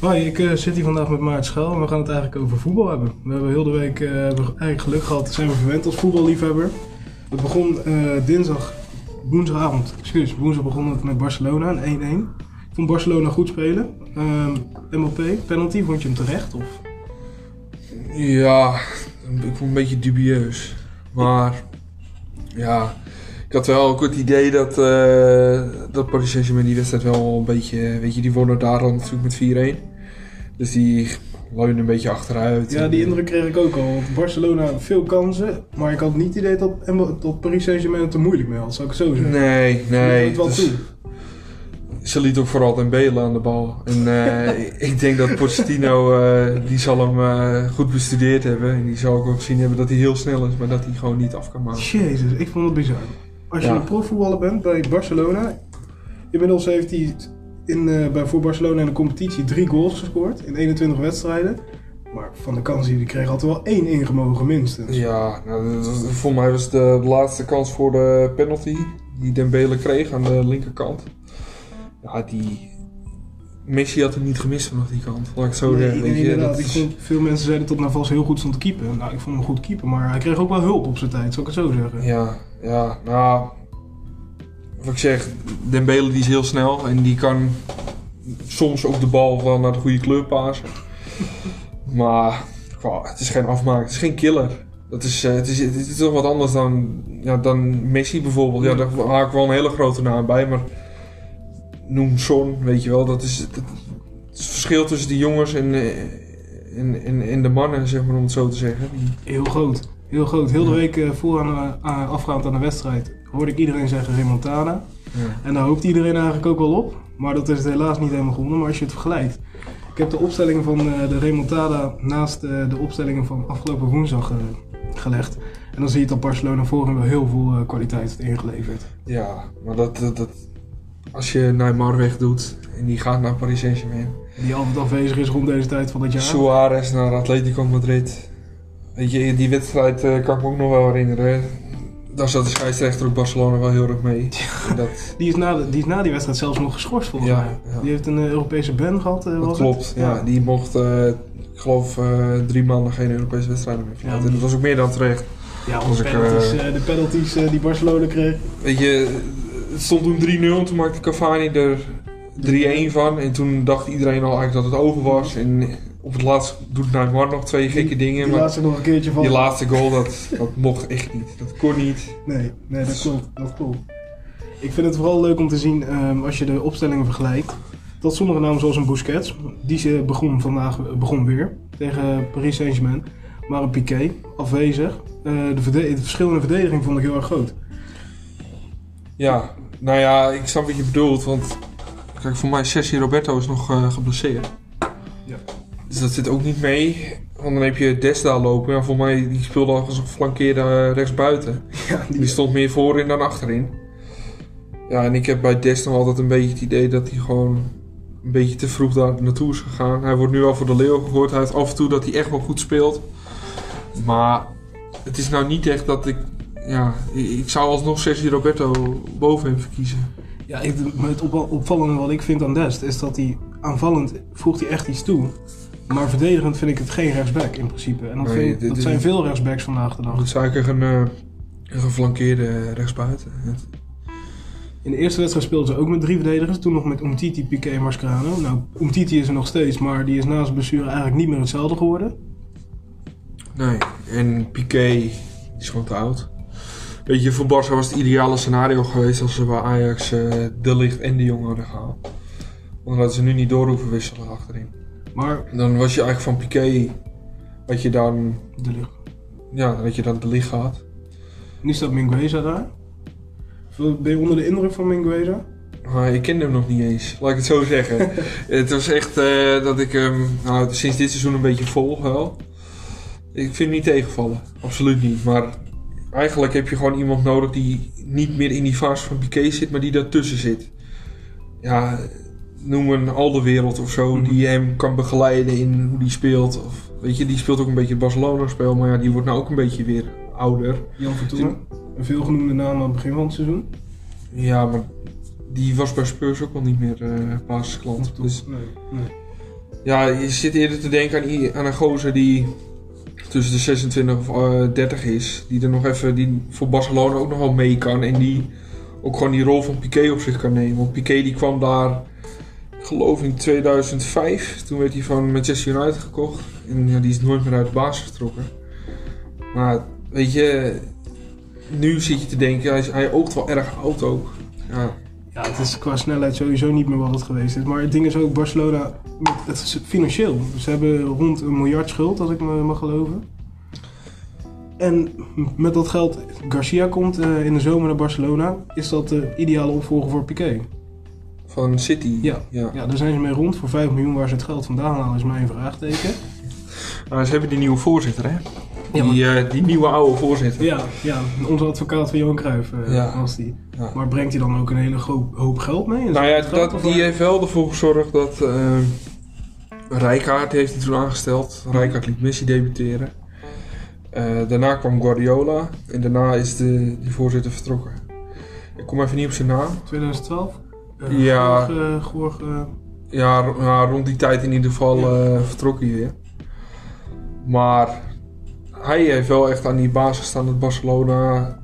Hoi, ik eh, zit hier vandaag met Maart Schuil en we gaan het eigenlijk over voetbal hebben. We hebben heel de week eh, eigenlijk geluk gehad, zijn we verwend als voetballiefhebber. Het begon eh, dinsdag, woensdagavond, excuus, woensdag begon het met Barcelona, een 1-1. Ik vond Barcelona goed spelen. Ehm MLP, penalty, vond je hem terecht? Of? Ja, ik vond het een beetje dubieus. Maar ja, ik had wel ook het idee dat, eh dat Paris Saint-Germain die wedstrijd wel een beetje... Weet je, die wonnen daar dan natuurlijk met 4-1. Dus die leunen een beetje achteruit. Ja, die indruk kreeg ik ook al. Want Barcelona veel kansen, maar ik had niet het idee dat, dat Paris Saint-Germain het er moeilijk mee had, zou ik zo zeggen. Nee, nee. het wel dus- toe. ze liet ook vooral Dembele aan de bal. En eh, ik denk dat Pochettino, eh, die zal hem eh, goed bestudeerd hebben. En die zal ook wel gezien hebben dat hij heel snel is, maar dat hij gewoon niet af kan maken. Jezus, ik vond het bizar. Als je Ja. een profvoetballer bent bij Barcelona, inmiddels heeft hij in, eh, bij, voor Barcelona in de competitie drie goals gescoord in 21 wedstrijden. Maar van de kansen die hij kreeg had er wel één ingemogen minstens. Ja, nou, voor mij was het de laatste kans voor de penalty die Dembele kreeg aan de linkerkant. Ja, die... Messi had hem niet gemist vanaf die kant, laat ik zo Nee, zeggen. nee, weet je, inderdaad. dat Ik is- vond, veel mensen zeiden dat Navas heel goed stond te keepen. Nou, ik vond hem goed keeper, maar hij kreeg ook wel hulp op zijn tijd, zou ik het zo zeggen. Ja, ja, nou... Wat ik zeg, Dembele die is heel snel en die kan soms ook de bal wel naar de goede kleur pasen. Maar qua- het is geen afmaak, het is geen killer. Dat is, eh, het, is, het is toch wat anders dan, ja, dan Messi bijvoorbeeld. Ja, daar haak ik wel een hele grote naam bij, maar noem Son, weet je wel. Dat is het, het verschil tussen die jongens en, eh, en, en, en de mannen, zeg maar, om het zo te zeggen. Heel groot. Heel groot. Heel de week eh, voor aan, aan- afgaand aan de wedstrijd hoorde ik iedereen zeggen remontada. ja. En daar hoopt iedereen eigenlijk ook wel op. Maar dat is het helaas niet helemaal gewonnen. Maar als je het vergelijkt. Ik heb de opstelling van eh, de remontada naast eh, de opstellingen van afgelopen woensdag eh, gelegd. En dan zie je dat Barcelona voorin wel heel veel eh, kwaliteit heeft ingeleverd. Ja, maar dat, dat, dat- als je Neymar wegdoet en die gaat naar Paris Saint-Germain. Die altijd afwezig is rond deze tijd van het jaar. Suarez naar Atletico Madrid. Weet je, die wedstrijd eh, kan ik me ook nog wel herinneren. Daar zat de scheidsrechter ook Barcelona wel heel erg mee. Dat, Die, is na de- die is na die wedstrijd zelfs nog geschorst volgens Ja, mij. ja. Die heeft een eh, Europese ban gehad. eh, dat klopt. Ja. die mocht, ik geloof, drie maanden geen Europese wedstrijden meer fluiten. Ja. En dat was ook meer dan terecht. Ja, Als de penalties, de penalties die Barcelona kreeg. Weet je, het stond toen 3-0. Toen maakte Cavani er 3-1 van. En toen dacht iedereen al eigenlijk dat het over was. En op het laatst doet Neymar nog twee gekke dingen. Die maar laatste nog een keertje van. Die laatste goal, dat, dat mocht echt niet. Dat kon niet. Nee, nee, dat klopt. Dat klopt. Ik vind het vooral leuk om te zien, ehm, als je de opstellingen vergelijkt, dat sommige namen zoals een Busquets, die begon vandaag begon weer tegen Paris Saint-Germain, maar een Piqué, afwezig. Eh, de, de verdediging vond ik heel erg groot. Ja, nou ja, ik snap wat je bedoelt. Want kijk, voor mij is Sergio Roberto is nog eh, geblesseerd. Ja. Dus dat zit ook niet mee. Want dan heb je Desda lopen. Ja, voor mij die speelde al als een geflankeerde eh, rechtsbuiten. Ja, Die stond meer voorin dan achterin. Ja, en ik heb bij Des nog altijd een beetje het idee dat hij gewoon een beetje te vroeg daar naartoe is gegaan. Hij wordt nu al voor de leeuw gegooid. Hij heeft af en toe dat hij echt wel goed speelt. Maar het is nou niet echt dat ik... Ja, ik zou alsnog Sergio Roberto boven hem verkiezen. Ja, ik, het op, opvallende wat ik vind aan Dest is dat hij aanvallend voegt hij echt iets toe. Maar verdedigend vind ik het geen rechtsback in principe. En dat, Nee, vind- dit- dat dit- zijn veel rechtsbacks vandaag de dag. moet eigenlijk een, eh, een geflankeerde rechtsbuiten. In de eerste wedstrijd speelden ze ook met drie verdedigers. Toen nog met Umtiti, Piqué en Mascherano. Nou, Umtiti is er nog steeds, maar die is na zijn blessure eigenlijk niet meer hetzelfde geworden. Nee, en Piqué is gewoon te oud. Weet je, voor Barça was het ideale scenario geweest als ze bij Ajax eh, De Ligt en De Jong hadden gehaald. Want hadden ze nu niet door hoeven wisselen achterin. Maar Dan was je eigenlijk van Piqué, had je dan, de lucht. ja, had je dan De Ligt gehad. Nu staat Mingueza daar. Ben je onder de indruk van Mingueza? Maar ik kende hem nog niet eens, laat ik het zo zeggen. het was echt eh, dat ik hem nou, sinds dit seizoen een beetje volg wel. Ik vind hem niet tegenvallen, absoluut niet. Maar eigenlijk heb je gewoon iemand nodig die niet meer in die fase van Piqué zit, maar die daartussen zit. Ja, noem een Alderwereld of zo, Mhm. die hem kan begeleiden in hoe die speelt. Of, weet je, die speelt ook een beetje het Barcelona-spel, maar ja, die wordt nou ook een beetje weer ouder. Jan Vertongen. Een veelgenoemde naam aan het begin van het seizoen. Ja, maar die was bij Spurs ook al niet meer eh basisklant. Dus Nee, nee. ja, je zit eerder te denken aan, aan een gozer die tussen de 26 of eh, 30 is. Die er nog even, die voor Barcelona ook nog wel mee kan. En die ook gewoon die rol van Piqué op zich kan nemen. Want Piqué die kwam daar, ik geloof in 2005. Toen werd hij van Manchester United gekocht. En ja, die is nooit meer uit de basis vertrokken. Maar weet je, nu zit je te denken, hij, hij oogt wel erg oud ook. Ja, Ja, het is qua snelheid sowieso niet meer wat het geweest is. Maar het ding is ook, Barcelona, het is financieel. Ze hebben rond een miljard schuld, als ik me mag geloven. En met dat geld, Garcia komt eh, in de zomer naar Barcelona. Is dat de ideale opvolger voor Piqué? van City. Ja. ja. Ja, daar zijn ze mee rond. Voor 5 miljoen waar ze het geld vandaan halen is mijn vraagteken. Maar ze hebben die nieuwe voorzitter, hè? Ja, Die, eh, die nieuwe oude voorzitter. Ja, ja, onze advocaat van Johan Cruijff eh, Ja. was die. Ja. Maar brengt hij dan ook een hele hoop, hoop geld mee? Nou ja, dat, die waar? heeft wel ervoor gezorgd dat eh Rijkaard heeft hij toen aangesteld. Rijkaard liet Messi debuteren. Eh, daarna kwam Guardiola en daarna is de, die voorzitter vertrokken. Ik kom even niet op zijn naam. 2012? Eh, Ja. Ja, ro- ja, rond die tijd in ieder geval eh vertrok hij weer. Maar hij heeft wel echt aan die basis gestaan dat Barcelona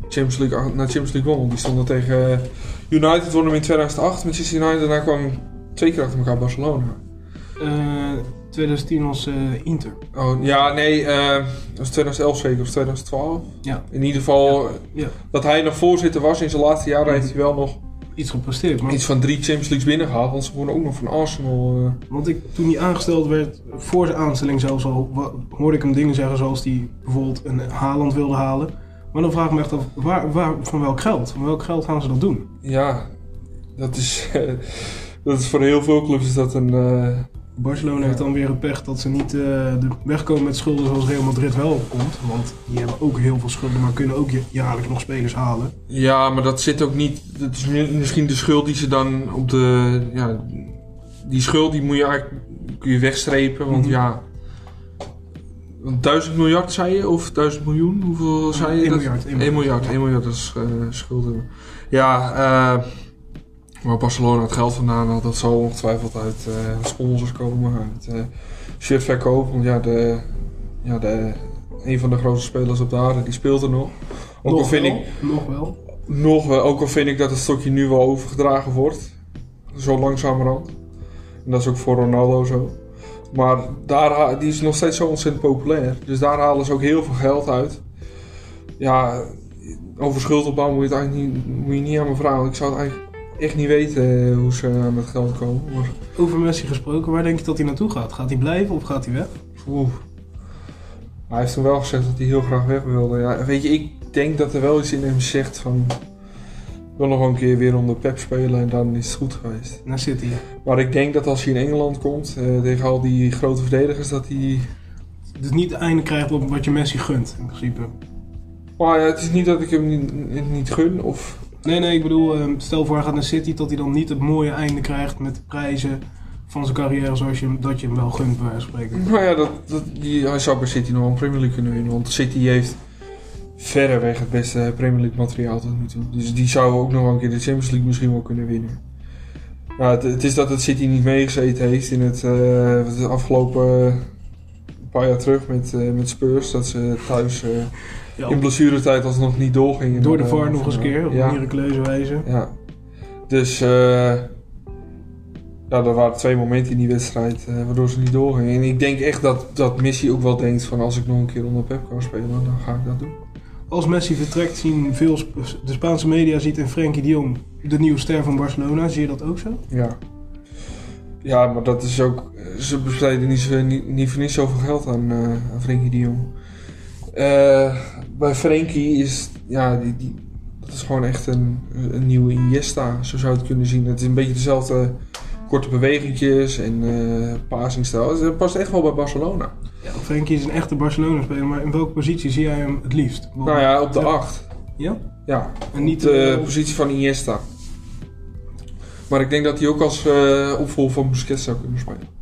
Champions League, naar Champions League won. Die stonden tegen United, wonnen in 2008. Manchester United, daarna kwam twee keer achter elkaar Barcelona. eh, 2010 was eh, Inter. Oh, ja, nee, eh, dat was 2011 zeker, of 2012. Ja. In ieder geval, Ja. dat hij nog voorzitter was in zijn laatste jaren, heeft hij wel nog Iets gepresteerd. Maar, iets van drie Champions Leagues binnengehaald. Want ze wonnen ook nog van Arsenal. eh. Want ik, toen hij aangesteld werd, voor zijn aanstelling zelfs al, hoorde ik hem dingen zeggen zoals hij bijvoorbeeld een Haaland wilde halen. Maar dan vraag ik me echt af, waar, waar, van welk geld? Van welk geld gaan ze dat doen? Ja, dat is, dat is voor heel veel clubs is dat een... eh, Barcelona heeft dan weer het pech dat ze niet eh, wegkomen met schulden zoals Real Madrid wel komt. Want die hebben ook heel veel schulden, maar kunnen ook ja- jaarlijks nog spelers halen. ja, maar dat zit ook niet... Dat is mi- misschien de schuld die ze dan op de... Ja, die schuld die moet je eigenlijk kun je wegstrepen. Want Mhm. ja... Want duizend miljard zei je? Of duizend miljoen? Hoeveel zei je? 1 dat? miljard. 1 1 miljard, 1 miljard dat is eh, schulden. Ja, eh waar Barcelona het geld vandaan had, dat zal ongetwijfeld uit eh, sponsors komen, uit shirtverkoop. Want ja, de, ja de, een van de grootste spelers op de aarde, die speelt er nog. Ook al Nog vind wel, ik, Nog wel. nog wel, ook al vind ik dat het stokje nu wel overgedragen wordt. Zo langzamerhand. En dat is ook voor Ronaldo zo. Maar daar, die is nog steeds zo ontzettend populair. Dus daar halen ze ook heel veel geld uit. Ja, over schuldopbouw moet je het eigenlijk niet, moet je niet aan me vragen. Ik zou het eigenlijk echt niet weten eh, hoe ze aan het geld komen. Maar, Over Messi gesproken, waar denk je dat hij naartoe gaat? Gaat hij blijven of gaat hij weg? oeh. Hij heeft toen wel gezegd dat hij heel graag weg wilde. Ja, weet je, ik denk dat er wel iets in hem zegt van... Ik wil nog een keer weer onder Pep spelen en dan is het goed geweest. Naar City. Maar ik denk dat als hij in Engeland komt, eh, tegen al die grote verdedigers, dat hij... Dus niet het einde krijgt op wat je Messi gunt, in principe. Maar ja, het is niet dat ik hem niet, niet gun, of... Nee, nee, ik bedoel, eh, stel voor hij gaat naar City, dat hij dan niet het mooie einde krijgt met prijzen van zijn carrière zoals je, dat je hem wel gunt, bij spreken. Nou ja, dat, die, hij zou bij City nog een Premier League kunnen winnen. Want City heeft verreweg het beste Premier League materiaal tot nu toe. Dus die zou ook nog een keer de Champions League misschien wel kunnen winnen. Het, is dat het City niet meegezeten heeft in het, eh, de afgelopen eh, paar jaar terug met, eh, met Spurs. Dat ze thuis Ja, in blessuretijd alsnog niet doorgingen. door de VAR eh, nog eens een keer, op ja. miraculeuze wijze. Ja. Dus eh ja, er waren twee momenten in die wedstrijd eh, waardoor ze niet doorgingen. En ik denk echt dat, dat Messi ook wel denkt van als ik nog een keer onder Pep kan spelen, dan ga ik dat doen. Als Messi vertrekt, zien veel Sp- de Spaanse media ziet in Frenkie de Jong de nieuwe ster van Barcelona. Zie je dat ook zo? Ja. Ja, maar dat is ook... Ze besteden niet, niet, niet voor niets zoveel geld aan, eh aan Frenkie de Jong. Eh, bij Frenkie is... Ja, die, die, dat is gewoon echt een, een nieuwe Iniesta. Zo zou je het kunnen zien. Het is een beetje dezelfde korte bewegingjes en passingstijl. Het past echt wel bij Barcelona. Ja. Frenkie is een echte Barcelona-speler, maar in welke positie zie jij hem het liefst? Nou ja, op de 8. Ja? Ja, En niet de eh, positie van Iniesta. Maar ik denk dat hij ook als eh opvolger van Busquets zou kunnen spelen.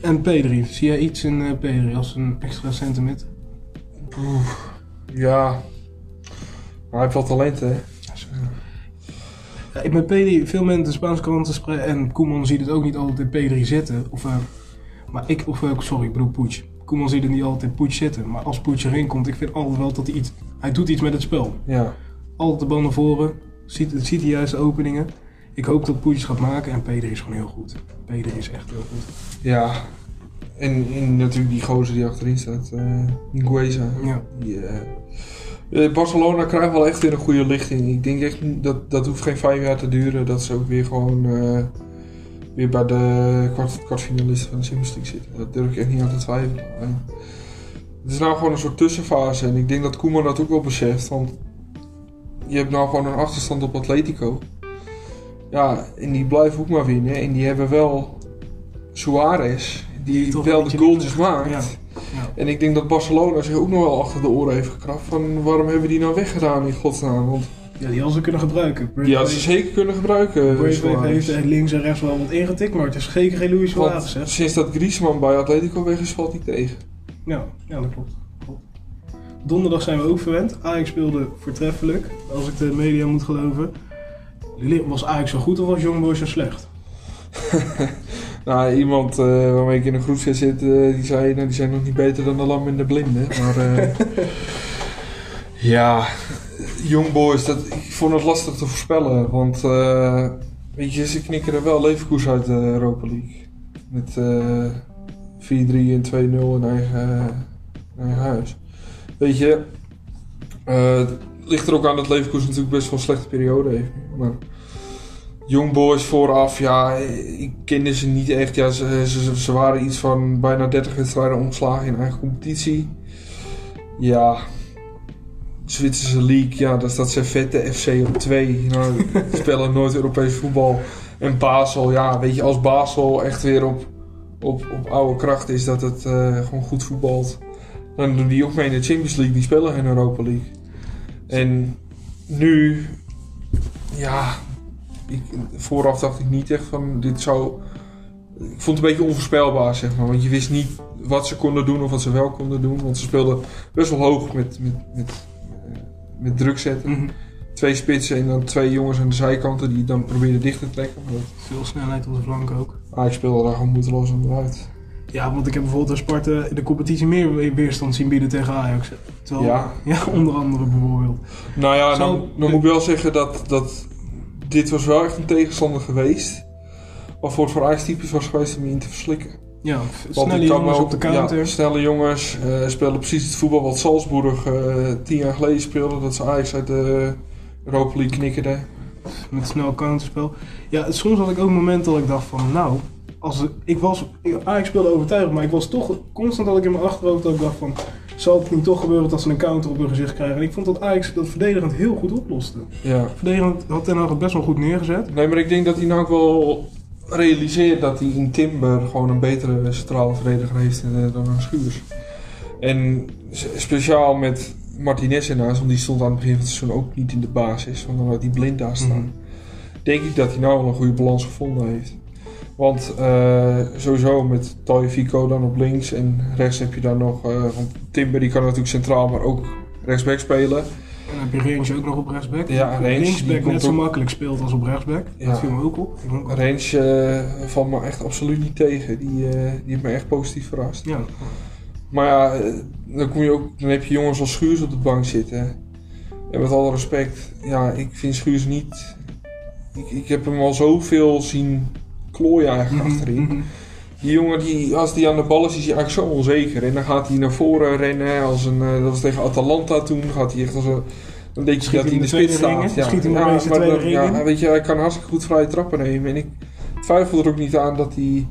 En Pedri. Zie jij iets in Pedri als een extra centimeter? Oeh, ja. Maar hij heeft wel talent, hè? Ja, ik met Pedri, veel mensen de Spaanse kranten spreken en Koeman ziet het ook niet altijd in Pedri zitten. Of, eh, maar ik, of eh, sorry, ik bedoel Poets. Koeman ziet het niet altijd in Poets zitten. Maar als Poets erin komt, ik vind altijd wel dat hij iets... Hij doet iets met het spel. Ja. Altijd de bal naar voren. Ziet, ziet de juiste openingen. Ik hoop dat Poets gaat maken en Pedri is gewoon heel goed. Pedri is echt heel goed. Ja. En, en natuurlijk die gozer die achterin staat. Ngueza. Ja. Die, eh, eh, Barcelona krijgt wel echt weer een goede lichting. Ik denk echt dat dat hoeft geen vijf jaar te duren. Dat ze ook weer gewoon weer bij de kwart, kwartfinalisten van de Champions League zitten. Dat durf ik echt niet aan te twijfelen. En het is nou gewoon een soort tussenfase. En ik denk dat Koeman dat ook wel beseft. Want je hebt nou gewoon een achterstand op Atletico. Ja, en die blijven ook maar winnen. En die hebben wel Suarez. Die Toch wel de goaltjes maakt. Ja. Ja. En ik denk dat Barcelona zich ook nog wel achter de oren heeft gekrapt. Van waarom hebben we die nou weggedaan in godsnaam? Want ja, die hadden ze kunnen gebruiken. die hadden ze zeker kunnen gebruiken. Suarez. heeft links en rechts wel wat ingetikt, maar het is zeker geen Luis Suarez, hè? sinds dat Griezmann bij Atletico weg is, valt hij tegen. Ja, ja, dat klopt. klopt. Donderdag zijn we ook verwend. Ajax speelde voortreffelijk, als ik de media moet geloven. Was Ajax zo goed of was Young Boys zo slecht? Nou, iemand eh, waarmee ik in een groepset zit, eh, die zei, nou, die zijn nog niet beter dan de lam en de blinde. Maar eh, ja, Young Boys, dat, ik vond het lastig te voorspellen. Want weet je, ze knikkeren wel Leverkusen uit de Europa League. Met eh 4-3 en 2-0 in eigen, eigen huis. Weet je, het ligt er ook aan dat Leverkusen natuurlijk best wel een slechte periode heeft. Maar Young Boys vooraf, ja, ik kende ze niet echt. Ja, ze, ze, ze waren iets van bijna 30 wedstrijden omgeslagen in eigen competitie. Ja, Zwitserse League, ja, daar staat Servette FC op 2. Nou, spelen nooit Europees voetbal. En Basel, ja, weet je, als Basel echt weer op, op, op oude kracht is dat het eh, gewoon goed voetbalt. Dan doen die ook mee in de Champions League, die spelen geen Europa League. En nu, ja, ik, vooraf dacht ik niet echt van dit zou. Ik vond het een beetje onvoorspelbaar, zeg maar. Want je wist niet wat ze konden doen of wat ze wel konden doen. Want ze speelden best wel hoog met, met, met, eh, met druk zetten. Mhm. Twee spitsen en dan twee jongens aan de zijkanten die dan probeerden dicht te trekken. Maar dat, Veel snelheid op de flank ook. Ajax speelde daar gewoon moeiteloos onderuit. Ja, want ik heb bijvoorbeeld bij Sparta in de competitie meer we- weerstand zien bieden tegen Ajax. Terwijl, Ja. ja, onder andere bijvoorbeeld. Nou ja, dan, dan moet ik wel zeggen dat, dat dit was wel echt een tegenstander geweest. Waarvoor het voor Ajax typisch was geweest om je in te verslikken. Ja, Want snelle jongens me op de ook- counter. Ja, snelle jongens eh spelen precies het voetbal wat Salzburg eh, tien jaar geleden speelde. Dat ze Ajax uit de Europa League knikkerden. Met snel counterspel. Ja, soms had ik ook momenten dat ik dacht van, nou, als ik, was, Ajax speelde overtuigend, maar ik was toch, constant had ik in mijn achterhoofd dat ik dacht van, zal het niet toch gebeuren dat ze een counter op hun gezicht krijgen? En ik vond dat Ajax dat verdedigend heel goed oploste. Ja. Verdedigend had Ten Hag het best wel goed neergezet. Nee, maar ik denk dat hij nou ook wel realiseert dat hij in Timber gewoon een betere centrale verdediger heeft eh, dan een Schuurs. En speciaal met Martinez ernaast, want die stond aan het begin van het seizoen ook niet in de basis, want dan had hij blind daar staan. Mhm. Denk ik dat hij nou wel een goede balans gevonden heeft. Want eh, sowieso met Fico dan op links en rechts heb je dan nog, want Timber die kan natuurlijk centraal, maar ook rechtsback spelen. En dan heb je Range ook nog op rechtsback. Ja, Range, Linksback net zo makkelijk speelt als op rechtsback. Ja. Dat viel me ook op. Ook- Range eh, valt me echt absoluut niet tegen. Die, die heeft me echt positief verrast. Ja, Maar ja, dan, kom je ook, dan heb je jongens als Schuurs op de bank zitten. En met alle respect, ja, ik vind Schuurs niet... Ik, ik heb hem al zoveel zien klooien eigenlijk achterin. Mhm. Die jongen, die, als die aan de bal is, is hij eigenlijk zo onzeker. En dan gaat hij naar voren rennen. Als een, eh, dat was tegen Atalanta toen. Gaat hij echt als een... Dan denk je Schiet dat hij in de de spits staat. in? Schiet hij ja, maar ring ja, weet je, hij kan hartstikke goed vrije trappen nemen. En ik twijfel er ook niet aan dat hij,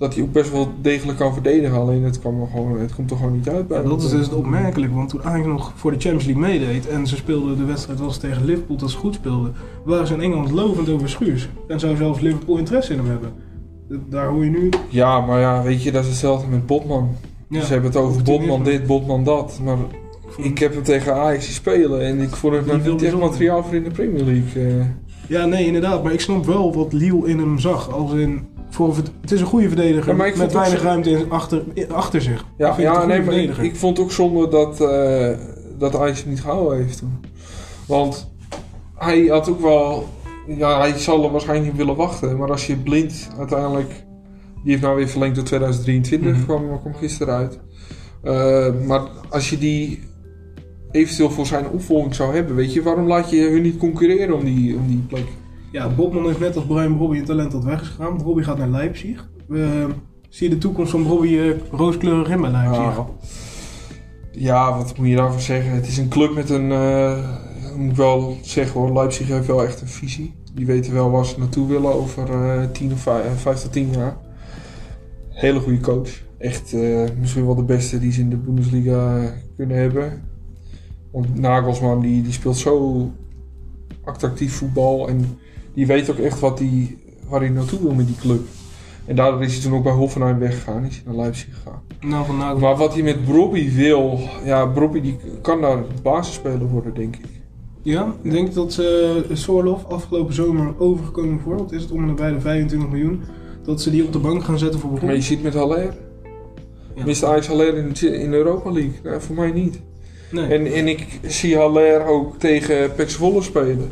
dat hij ook best wel degelijk kan verdedigen. Alleen het, kwam er gewoon, het komt er gewoon niet uit bij Ja, dat is dus opmerkelijk, want toen Ajax nog voor de Champions League meedeed en ze speelden de wedstrijd was tegen Liverpool dat ze goed speelden, waren ze in Engeland lovend over Schuurs. En zou zelfs Liverpool interesse in hem hebben. Daar hoor je nu. Ja, maar ja, weet je, dat is hetzelfde met Botman. Ja, Ze hebben het over. Botman dit, Botman dat. Maar vond- ik heb hem tegen Ajax zien spelen. En ik vond het nou niet echt materiaal voor in de Premier League. eh. Ja, nee, inderdaad. Maar ik snap wel wat Liel in hem zag. Als in, voor het is een goede verdediger Ja, met ook weinig ruimte in- achter, in- achter zich. Ja, ja nee, maar ik, ik vond ook zonde dat, eh dat Ajax niet gehouden heeft toen. Want hij had ook wel ja, hij zal er waarschijnlijk niet willen wachten. Maar als je blind uiteindelijk... Die heeft nou weer verlengd tot 2023, Mhm. kwam, kwam gisteren uit. Eh, maar als je die eventueel voor zijn opvolging zou hebben, weet je, waarom laat je hun niet concurreren om die, om die plek? Ja, Bobman heeft net als Brian Brobby een talent dat weg. Brobby gaat naar Leipzig. Zie je de toekomst van Brobby eh, rooskleurig in bij Leipzig? Ja. ja, wat moet je daarvan zeggen? Het is een club met een, eh, moet ik wel zeggen hoor, Leipzig heeft wel echt een visie. Die weten wel waar ze naartoe willen over eh 10 of 5, vijf tot 10 jaar. Hele goede coach. Echt eh, misschien wel de beste die ze in de Bundesliga kunnen hebben. Want Nagelsman die, die speelt zo attractief voetbal en die weet ook echt wat die, waar hij naartoe wil met die club. En daardoor is hij toen ook bij Hoffenheim weggegaan, is hij naar Leipzig gegaan. Nou, Nagel. Maar wat hij met Brobby wil, ja, Brobby die kan daar basisspeler worden, denk ik. Ja, ik denk dat ze Soorlof afgelopen zomer overgekomen voor, wat is het, om en bij de 25 miljoen, dat ze die op de bank gaan zetten voor Maar je ziet met Haller, Ja. mist Ajax Haller in, in de Europa League? Nou, voor mij niet. Nee. En, en ik zie Haller ook tegen Pek Zwolle spelen.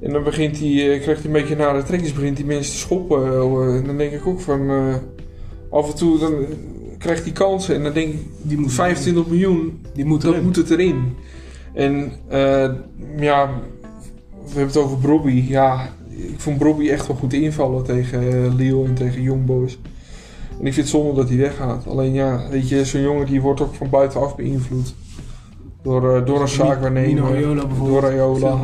En dan begint hij, eh, krijgt hij een beetje nare trekjes, begint hij mensen te schoppen. eh, En dan denk ik ook van, eh, af en toe dan krijgt hij kansen en dan denk ik, die moet 25 miljoen, Die moet dat erin. moet het erin. En ja, we hebben het over Brobby. Ja, ik vond Brobby echt wel goed invallen tegen Lille en tegen Young Boys. En ik vind het zonde dat hij weggaat. Alleen ja, weet je, zo'n jongen die wordt ook van buitenaf beïnvloed. Door, door een Raiola bijvoorbeeld. Door Raiola.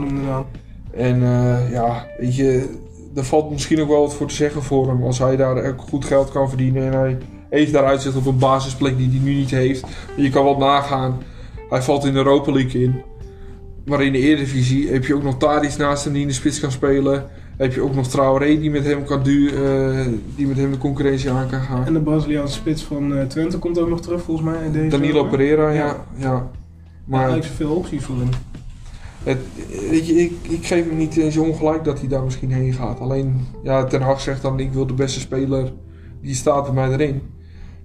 Veel. En eh, ja, weet je, er valt misschien ook wel wat voor te zeggen voor hem. Als hij daar ook goed geld kan verdienen en hij heeft daar uitzicht op een basisplek die hij nu niet heeft. Je kan wel nagaan, hij valt in de Europa League in. Maar in de Eredivisie heb je ook nog Tadic naast hem die in de spits kan spelen. Heb je ook nog Traoré die met hem kan du eh, die met hem de concurrentie aan kan gaan. En de Braziliaanse spits van eh, Twente komt ook nog terug volgens mij. in Deze Danilo zomer. Pereira, ja. Ja. ja. Maar eigenlijk zoveel opties voor hem. Het, weet je, ik, ik geef hem niet eens ongelijk dat hij daar misschien heen gaat. Alleen, ja, Ten Hag zegt dan, ik wil de beste speler, die staat bij mij erin.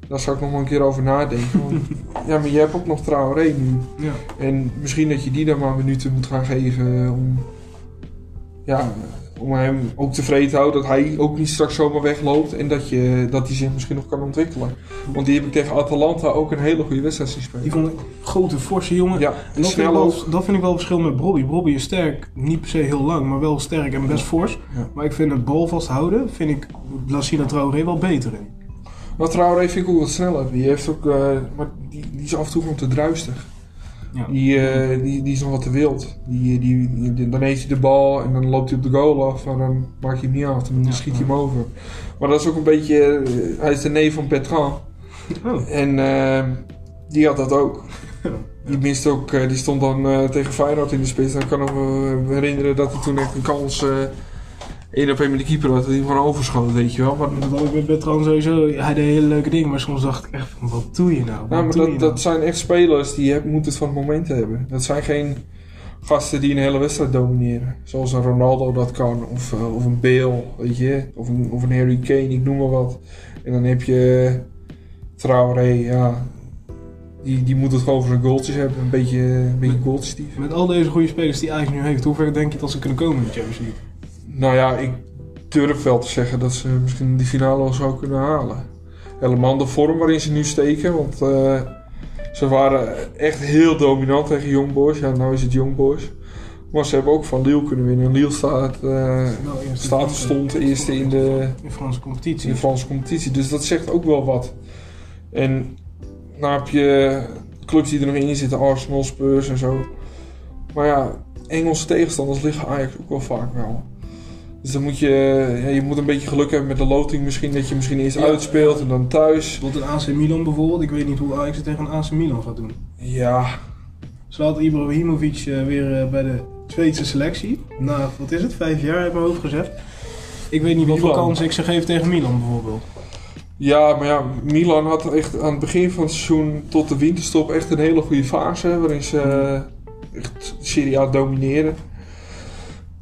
Daar zou ik nog maar een keer over nadenken. Want, ja, maar je hebt ook nog Traoré nu. Ja. En misschien dat je die dan maar minuten moet gaan geven om, ja, om hem ook tevreden te houden. Dat hij ook niet straks zomaar wegloopt en dat, je, dat hij zich misschien nog kan ontwikkelen. Want die heb ik tegen Atalanta ook een hele goede wedstrijd zien spelen. Die vond ik een grote, forse jongen. Ja, En dat vind, ik wel, dat vind ik wel verschil met Bobby. Bobby is sterk, niet per se heel lang, maar wel sterk en best fors. Ja. Maar ik vind het bal vasthouden, vind ik Lassina Traoré wel beter in. Maar Traoré vind ik ook wat sneller. Die heeft ook, eh, maar die, die is af en toe gewoon te druistig. Ja. Die, eh, die, die is nog wat te wild. Die, die, die- dan heeft hij de bal en dan loopt hij op de goal af, maar dan maakt hij hem niet af. Dan Ja. schiet hij hem over. Maar dat is ook een beetje, eh, hij is de neef van Bertrand. Oh. En eh, die had dat ook. Die miste ook, eh, die stond dan eh, tegen Feyenoord in de spits. Kan ik me herinneren dat hij toen echt een kans eh één op één met de keeper had. Dat hij gewoon overschoot, weet je wel. Maar Dat had ik met Bertrand sowieso. Hij deed hele leuke dingen, maar soms dacht ik echt van, wat doe je nou? Wat maar je dat, nou? dat zijn echt spelers die heb, moeten het van het moment hebben. Dat zijn geen gasten die een hele wedstrijd domineren. Zoals een Ronaldo dat kan, of, eh, of een Bale, weet je. Of een, of een Harry Kane, ik noem maar wat. En dan heb je Traoré, ja. Die, die moet het gewoon voor zijn goaltjes hebben. Een beetje, een beetje goalstief. Met al deze goede spelers die Ajax nu heeft, hoe ver denk je dat ze kunnen komen in de Champions League? Nou ja, ik durf wel te zeggen dat ze misschien die finale wel zou kunnen halen. Helemaal de vorm waarin ze nu steken, want eh, ze waren echt heel dominant tegen Young Boys. Ja, nou is het Young Boys. Maar ze hebben ook van Lille kunnen winnen. Lille staat, eerst staat stond eerste in de, in Franse in competitie. de Franse competitie. Dus dat zegt ook wel wat. En dan heb je clubs die er nog in zitten, Arsenal, Spurs en zo. Maar ja, Engelse tegenstanders liggen Ajax ook wel vaak wel. Dus dan moet je, ja, je moet een beetje geluk hebben met de loting misschien. Dat je misschien eerst Ja. uitspeelt en dan thuis. Tot een AC Milan bijvoorbeeld. Ik weet niet hoe Ajax het tegen een AC Milan gaat doen. Ja, Ze had Ibrahimovic eh, weer eh, bij de Zweedse selectie. Na, wat is het, vijf jaar heb ik hoofd gezegd. Ik weet niet wat voor kans ik ze geef tegen Milan bijvoorbeeld. ja, maar ja, Milan had echt aan het begin van het seizoen tot de winterstop echt een hele goede fase. Waarin ze eh, echt Serie A domineren.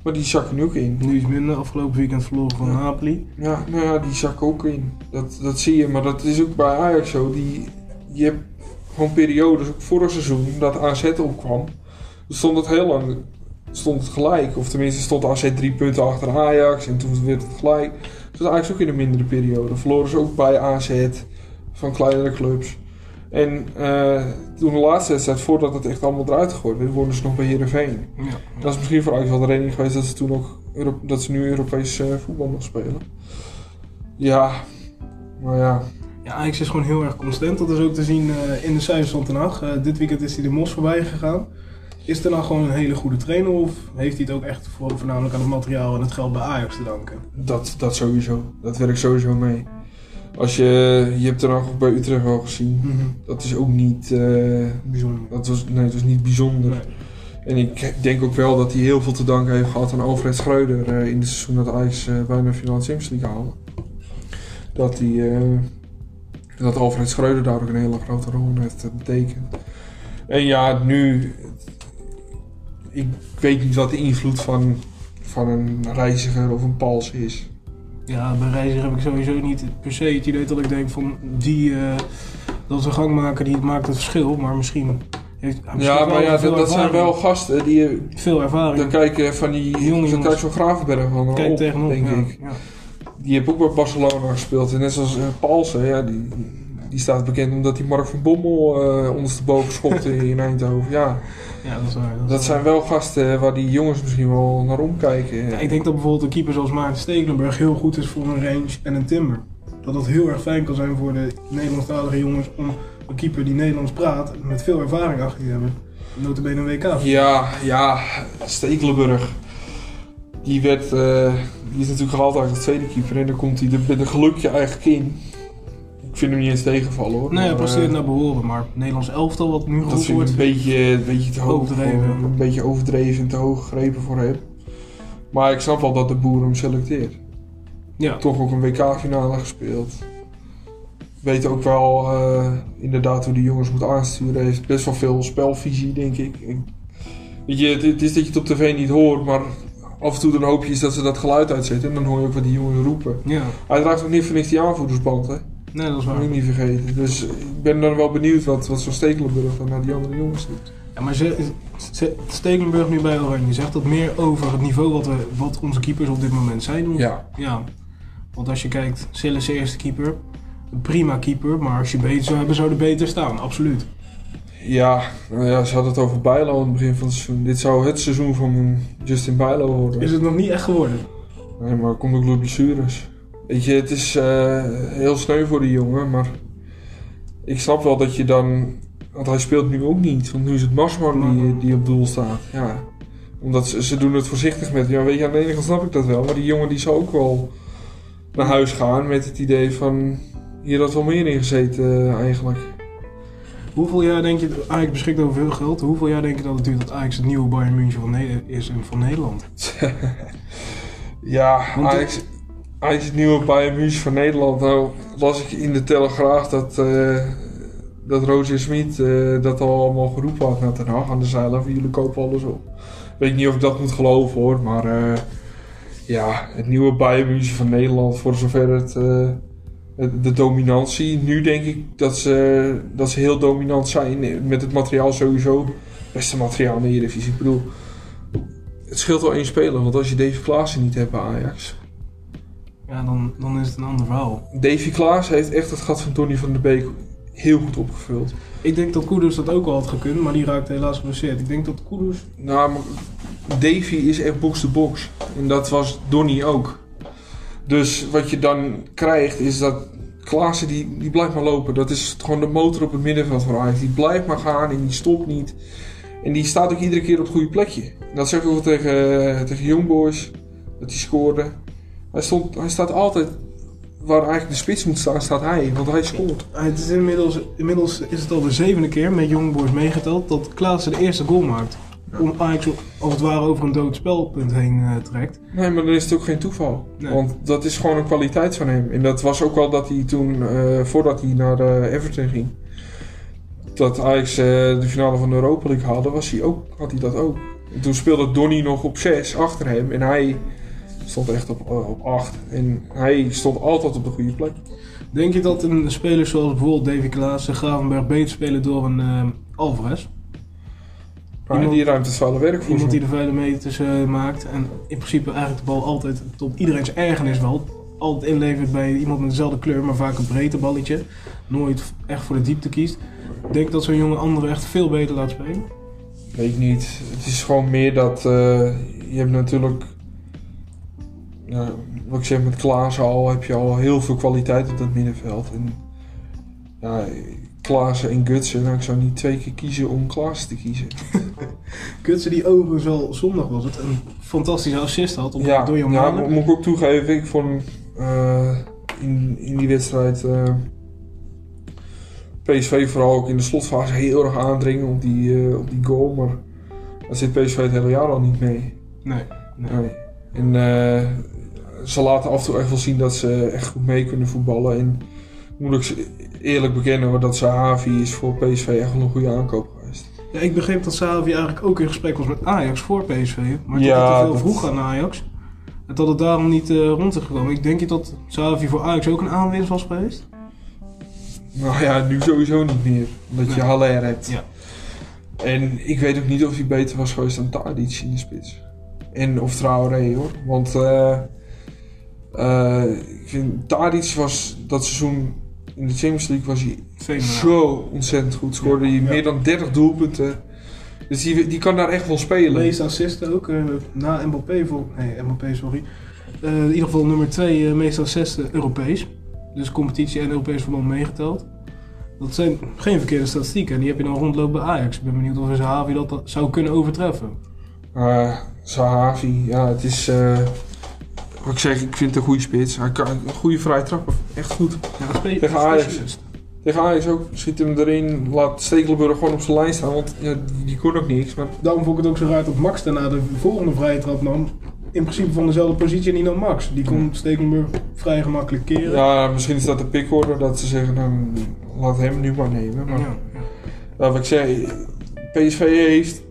Maar die zakken nu ook in. Nu is minder, afgelopen weekend verloren van Ja. Napoli. Ja, nou ja, die zakken ook in. Dat, dat zie je, maar dat is ook bij Ajax zo. Die, je hebt gewoon periodes, ook vorig seizoen, dat AZ opkwam. Stond het heel lang stond het gelijk. Of tenminste stond AZ drie punten achter Ajax en toen werd het gelijk. Was Ajax ook in een mindere periode. Verloren ze ook bij AZ van kleinere clubs. En eh, toen de laatste wedstrijd, voordat het echt allemaal eruit gegooid werd, wonnen ze nog bij Heerenveen. Ja. Dat is misschien voor Ajax wel de reden geweest dat ze toen ook Euro- dat ze nu Europees eh, voetbal nog spelen. Ja, maar ja. Ja, Ajax is gewoon heel erg constant. Dat is ook te zien eh, in de cijfers van Ten Hag. Dit weekend is hij de Mos voorbij gegaan. Is Ten Hag gewoon een hele goede trainer of heeft hij het ook echt voor, voornamelijk aan het materiaal en het geld bij Ajax te danken? Dat, dat sowieso. Dat werkt sowieso mee. Als je, je hebt er nog bij Utrecht wel gezien. Dat is ook niet, eh, Bijzonder. dat was, nee, het was niet bijzonder. Nee. En ik denk ook wel dat hij heel veel te danken heeft gehad aan Alfred Schreuder eh, in het seizoen dat Ajax eh, bijna finale Champions League haalde. Dat, hij, dat Alfred Schreuder daar ook een hele grote rol in heeft betekend. En ja, nu... Ik weet niet wat de invloed van, van een reiziger of een pals is. Ja, bij Reiziger heb ik sowieso niet per se het idee dat ik denk van die, eh, dat is een gangmaker die maakt het verschil, maar misschien heeft hij misschien Ja, maar ja, dat, dat zijn wel gasten die... veel ervaring. Dan kijken van die... Jonge Dan jongens. kijkt zo'n Gravenberg van Kijk op, tegenop. denk ja. ik. Ja. Die heeft ook bij Barcelona gespeeld. En net zoals uh, Paulsen, ja, die, die staat bekend omdat hij Mark van Bommel eh ondersteboven schopte in Eindhoven. Ja, Ja, dat is waar. is dat waar. zijn wel gasten waar die jongens misschien wel naar omkijken. Ja, ik denk dat bijvoorbeeld een keeper zoals Maarten Stekelenburg heel goed is voor een range en een timber. Dat dat heel erg fijn kan zijn voor de Nederlandstalige jongens om een keeper die Nederlands praat met veel ervaring achter je hebben. Notabene een WK. Ja, ja, Stekelenburg. Die, werd, eh, die is natuurlijk gehaald als tweede keeper. En dan komt hij er met een gelukje eigenlijk in. Ik vind hem niet eens tegenvallen hoor. Nee, hij presteert eh, naar behoren, maar het Nederlands elftal wat nu Dat geroepen vind ik wordt. een beetje, een beetje te hoog. Overdreven. voor- Een beetje overdreven en te hoog gegrepen voor hem. Maar ik snap wel dat de boer hem selecteert. Ja, Toch ook een WK-finale gespeeld. Weet ook wel eh, inderdaad hoe die jongens moet aansturen. Heeft best wel veel spelvisie, denk ik. ik weet je, het, het is dat je het op tv niet hoort, maar af en toe dan hoop je eens dat ze dat geluid uitzetten. En dan hoor je ook wat die jongens roepen. ja. Hij draagt ook niet voor niks die aanvoerdersband, hè. Nee, dat is Dat waar. moet je niet vergeten. Dus ik ben dan wel benieuwd wat, wat zo'n Stekelenburg dan naar die andere jongens doet. Ja, maar ze- ze- Stekelenburg nu bij Oranje zegt dat meer over het niveau wat, we, wat onze keepers op dit moment zijn. Ja, Ja, want als je kijkt, Sillis eerste keeper, een prima keeper, maar als je beter zou hebben, zou er beter staan, absoluut. Ja, nou ja, ze hadden het over Bijlo aan het begin van het seizoen. Dit zou het seizoen van Justin Bijlo worden. Is het nog niet echt geworden? Nee, maar komt ook door blessures. Weet je, het is eh, heel sneu voor die jongen, maar ik snap wel dat je dan... Want hij speelt nu ook niet, want nu is het Marsman die, die op doel staat. Ja. Omdat ze, ze doen het voorzichtig met... Ja, weet je, aan de ene kant snap ik dat wel, maar die jongen die zal ook wel naar huis gaan met het idee van... Hier had wel meer in gezeten eh, eigenlijk. Hoeveel jaar denk je, Ajax beschikt over veel geld, hoeveel jaar denk je dat het duurt dat Ajax het nieuwe Bayern München van, is en van Nederland? Ja, Want Ajax, Ajax het nieuwe Bayern München van Nederland. Nou las ik in de Telegraaf dat, eh dat Roger Smit eh, dat al allemaal geroepen had naar Ten Hag aan de zeilen. Van jullie kopen alles op. Weet niet of ik dat moet geloven hoor, maar eh, ja, het nieuwe Bayern van Nederland voor zover het... de dominantie. Nu denk ik dat ze, dat ze heel dominant zijn met het materiaal sowieso. Beste materiaal in de Eredivisie. Ik bedoel, het scheelt wel één speler. Want als je Davy Klaassen niet hebt bij Ajax. Ja, dan, dan is het een ander verhaal. Davy Klaas heeft echt het gat van Donny van der Beek heel goed opgevuld. Ik denk dat Kudus dat ook al had gekund, maar die raakte helaas geblesseerd. Ik denk dat Kudus... Nou, maar Davy is echt box-to-box. En dat was Donny ook. Dus wat je dan krijgt is dat Klaassen die, die blijft maar lopen. Dat is gewoon de motor op het middenveld van Ajax. Die blijft maar gaan en die stopt niet. En die staat ook iedere keer op het goede plekje. Dat zeg ik ook tegen, tegen Young Boys. Dat hij scoorde. Hij, stond, hij staat altijd waar eigenlijk de spits moet staan, staat hij. Want hij scoort. Het is inmiddels, inmiddels is het al de zevende keer met Young Boys meegeteld dat Klaassen de eerste goal maakt. Om Ajax als het ware over een dood spelpunt heen eh, trekt. Nee, maar dan is het ook geen toeval. Nee. Want dat is gewoon een kwaliteit van hem. En dat was ook wel dat hij toen, eh, voordat hij naar eh, Everton ging, dat Ajax de finale van de Europa League haalde, was hij ook, had hij dat ook. En toen speelde Donny nog op 6 achter hem en hij stond echt op, eh, op 8. En hij stond altijd op de goede plek. Denk je dat een speler zoals bijvoorbeeld Davy Klaassen, Gravenberg beter spelen door een eh, Alvarez? Maar Iemand- die ruimt het vuile werk voor Iemand die de vuile meters eh, maakt. En in principe eigenlijk de bal altijd tot iedereen's ergernis wel. Altijd inlevert bij iemand met dezelfde kleur, maar vaak een breedte balletje. Nooit echt voor de diepte kiest. Ik denk dat zo'n jongen anderen echt veel beter laat spelen. Weet ik niet. Het is gewoon meer dat je hebt natuurlijk, ja, wat ik zeg met Klaassen al, heb je al heel veel kwaliteit op dat middenveld. En ja, Klaassen en Gutsen, nou, ik zou niet twee keer kiezen om Klaassen te kiezen. Kutsen die overigens wel zondag was het een fantastische assist had op, ja, door ja, Malen. moet ik ook toegeven, ik vond hem eh, in, in die wedstrijd eh, PSV vooral ook in de slotfase heel erg aandringen op die, eh, op die goal, maar daar zit PSV het hele jaar al niet mee. Nee, nee. Nee. En ze laten af en toe echt wel zien dat ze echt goed mee kunnen voetballen. En moet ik eerlijk bekennen dat Sahavi is voor PSV echt wel een goede aankoop geweest. Ja, ik begreep dat Savi eigenlijk ook in gesprek was met Ajax voor PSV. Maar dat Ja, het te veel dat- vroeg aan Ajax. En dat het daarom niet eh, rond is gekomen. Ik denk je dat Savi voor Ajax ook een aanwinst was geweest? Nou ja, nu sowieso niet meer. Omdat je. Haller hebt. Ja. En ik weet ook niet of hij beter was geweest dan Tadic in de spits. En of Traoré hoor. Want eh eh, ik vind Tadic was dat seizoen in de Champions League was hij Fenomenaal. zo ontzettend goed. Scoorde hij meer dan 30 doelpunten. Dus die, die kan daar echt wel De spelen. meeste assisten ook. eh, na Mbappé voor... Nee, Mbappé, sorry. Eh, in ieder geval nummer 2 meeste assisten Europees. Dus competitie en Europees verband meegeteld. Dat zijn geen verkeerde statistieken. En die heb je dan rondlopen bij Ajax. Ik ben benieuwd of Savi dat, dat zou kunnen overtreffen. Uh, Sahavi, ja, het is. eh, wat ik zeg, ik vind het een goede spits. Hij kan een goede vrije trap. Echt goed. Ja, Tegen Ajax. Tegen Ajax ook. Schiet hem erin. Laat Stekelenburg gewoon op zijn lijn staan. Want ja, die, die kon ook niks. Maar Daarom vond ik het ook zo raar dat Max daarna de volgende vrije trap nam. In principe van dezelfde positie en niet dan Max. Die kon Stekelenburg vrij gemakkelijk keren. ja, misschien is dat de pickorde. Dat ze zeggen, nou, laat hem nu maar nemen. Maar Ja, ja. ja, wat ik zei, PSV heeft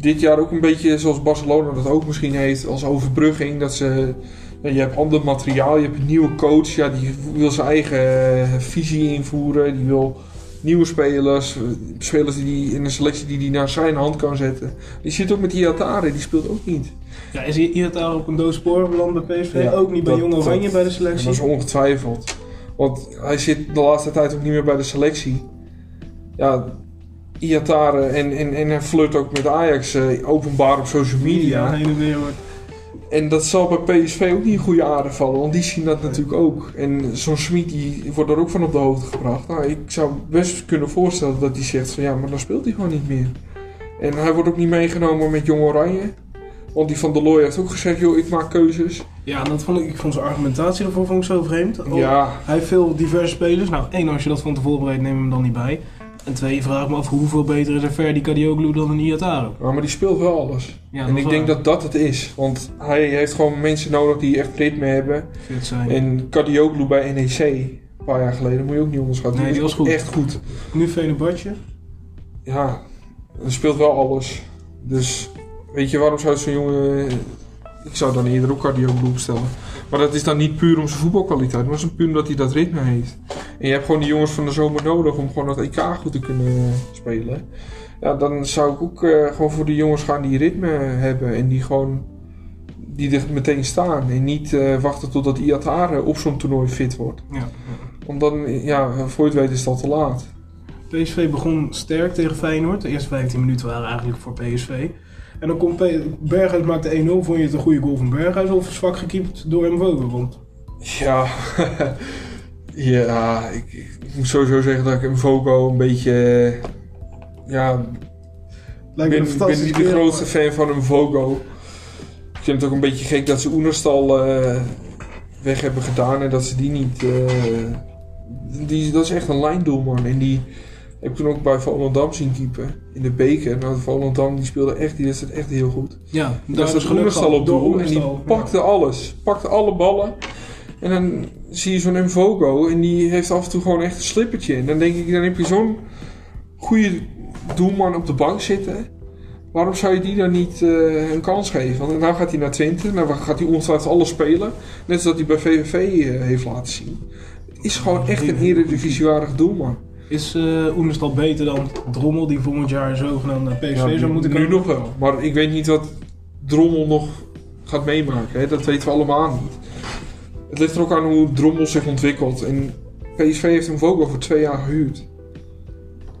dit jaar ook een beetje zoals Barcelona dat ook misschien heeft. Als overbrugging. Dat ze... Je hebt ander materiaal, je hebt een nieuwe coach. Ja, die wil zijn eigen eh, visie invoeren. Die wil nieuwe spelers. Spelers die in een selectie die hij naar zijn hand kan zetten. Die zit ook met Iatare, die speelt ook niet. Ja, is daar op een doos spoor beland bij PSV? Ja, ook niet bij dat- Jong Oranje dat- bij de Dat selectie? is ongetwijfeld. Want hij zit de laatste tijd ook niet meer bij de selectie. Ja, Iatare en, en, en hij flirt ook met Ajax eh, openbaar op social media. heen en weer. hoor. En dat zal bij PSV ook niet in goede aarde vallen, want die zien dat natuurlijk ook. En zo'n Smit die wordt er ook van op de hoogte gebracht. Nou, ik zou best kunnen voorstellen dat hij zegt van ja, maar dan speelt hij gewoon niet meer. En hij wordt ook niet meegenomen met Jong Oranje. Want die van der Looy heeft ook gezegd, joh, ik maak keuzes. Ja, en dat vond ik, ik vond zijn argumentatie ervoor vond ik zo vreemd. Oh, Ja, Hij heeft veel diverse spelers. Nou, één, als je dat van tevoren bereidt, neem hem dan niet bij. En twee, vraag ik me af hoeveel beter is een Ferdi Kadioglu dan een Iataro. Ja, maar die speelt wel alles. Ja, en ik denk dat dat het is. Want hij heeft gewoon mensen nodig die echt ritme hebben. Fit zijn. En Cardioglu bij NEC, een paar jaar geleden, moet je ook niet onderschatten. Nee, die was goed. Echt goed. Nu Venebadje. Ja, hij speelt wel alles. Dus weet je, waarom zou zo'n jongen... Ik zou dan eerder ook Cardioglu opstellen. Maar dat is dan niet puur om zijn voetbalkwaliteit, maar het is puur omdat hij dat ritme heeft. En je hebt gewoon die jongens van de zomer nodig om gewoon dat EK goed te kunnen spelen. Ja, dan zou ik ook eh, gewoon voor die jongens gaan die ritme hebben en die gewoon die er meteen staan. En niet eh, wachten totdat Iatare op zo'n toernooi fit wordt. Ja. Want dan, ja, voor je het weet is het al te laat. PSV begon sterk tegen Feyenoord. De eerste 15 minuten waren eigenlijk voor PSV. En dan komt Berghuis maakte 1-0. Vond je het een goede goal van Berghuis of zwak gekiept door Mvogo? Want Ja, ja ik, ik moet sowieso zeggen dat ik een Vogo een beetje. Ja, ik lijkt ben, niet de grootste fan van een Vogo. Ik vind het ook een beetje gek dat ze Oenerstal eh, weg hebben gedaan en dat ze die niet. eh, die, dat is echt een lijndoelman. En die heb ik toen ook bij Volendam zien keepen in de beker. Nou, Volendam die speelde echt, die wedstrijd echt heel goed. Ja, Daar is staat geluk Oenerstal gehad op doel en die pakte alles. Pakte alle ballen. En dan zie je zo'n Mvogo en die heeft af en toe gewoon echt een slippertje. En dan denk ik, dan heb je zo'n goede doelman op de bank zitten. Waarom zou je die dan niet eh, een kans geven? Want nou gaat hij naar Twente, nou gaat hij ongetwijfeld alles spelen. Net zoals hij bij VVV eh, heeft laten zien. Het is gewoon echt een eredivisiewaardig doelman. Is Oenestal beter dan Drommel, die volgend jaar zogenaamd naar PSV Ja, zou moeten nu komen? nog wel. Maar ik weet niet wat Drommel nog gaat meemaken. Hè? Dat weten we allemaal niet. Het ligt er ook aan hoe Drommel zich ontwikkelt. En PSV heeft hem ook voor twee jaar gehuurd.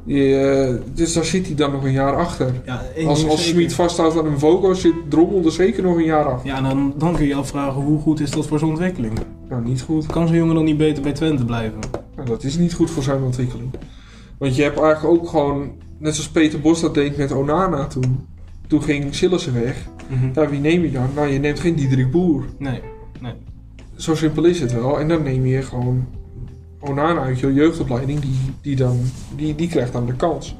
Die, eh, dus daar zit hij dan nog een jaar achter. Ja, Als, als. Smit vasthoudt aan een Vogo, zit Drommel er zeker nog een jaar af. Ja, dan, dan kun je je afvragen hoe goed is dat voor zijn ontwikkeling. Nou, niet goed. Kan zo'n jongen dan niet beter bij Twente blijven? Dat is niet goed voor zijn ontwikkeling. Want je hebt eigenlijk ook gewoon, net zoals Peter Bos dat deed met Onana toen. Toen ging Sillissen weg. Ja, wie neem je dan? Nou, je neemt geen Diederik Boer. Nee. Zo simpel is het wel. En dan neem je gewoon Onana uit je jeugdopleiding. Die, die, dan, die, die krijgt dan de kans.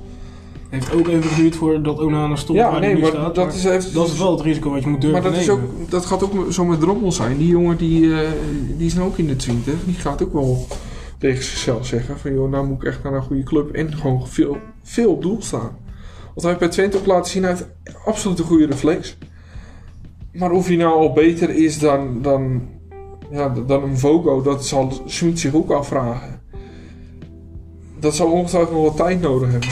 Heeft ook even geduurd voordat Onana stond ja, waar nee, nu maar staat. dat maar is dat is wel het risico wat je moet durven maar dat, is nemen. ook, dat gaat ook zo met Drommel zijn. Die jongen die, eh, die is nou ook in de 20. Die gaat ook wel tegen zichzelf zeggen: van joh, nou moet ik echt naar een goede club. En gewoon veel, veel op doel staan. Want hij heeft bij Twente ook laten zien: hij heeft absoluut een goede reflex. Maar of hij nou al beter is dan, dan, ja, dan een Vogo, dat zal Smit zich ook afvragen. Dat zal ongetwijfeld nog wat tijd nodig hebben.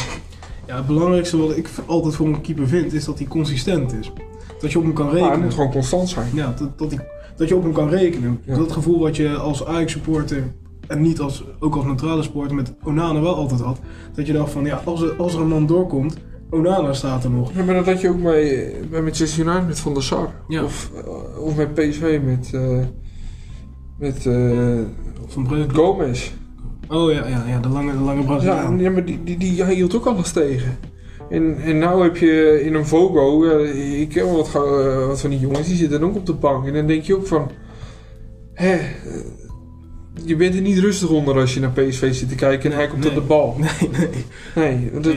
Ja, het belangrijkste wat ik altijd voor een keeper vind, is dat hij consistent is. Dat je op hem kan Maar hij rekenen. moet gewoon constant zijn. Ja, dat, dat, dat je op hem kan rekenen. Ja. Dat gevoel wat je als Ajax-supporter, en niet als, ook als neutrale supporter, met Onana wel altijd had. Dat je dacht van, ja, als er, als er een man doorkomt, Onana staat er nog. Ja, maar dat had je ook bij, bij Manchester United met Van der Sar. Ja. Of, eh, of met PSV met, eh, met eh, Van. Gomez. Oh ja, ja, ja de lange, de lange Ja, Braziliaan. ja, maar die, die, die hij hield ook alles tegen. En, en nou heb je in een Vogo, ik ken wel wat, wat van die jongens, die zitten ook op de bank. En dan denk je ook van, hè, je bent er niet rustig onder als je naar PSV zit te kijken en hij komt Nee. op de bal. Nee, nee. Nee, dat,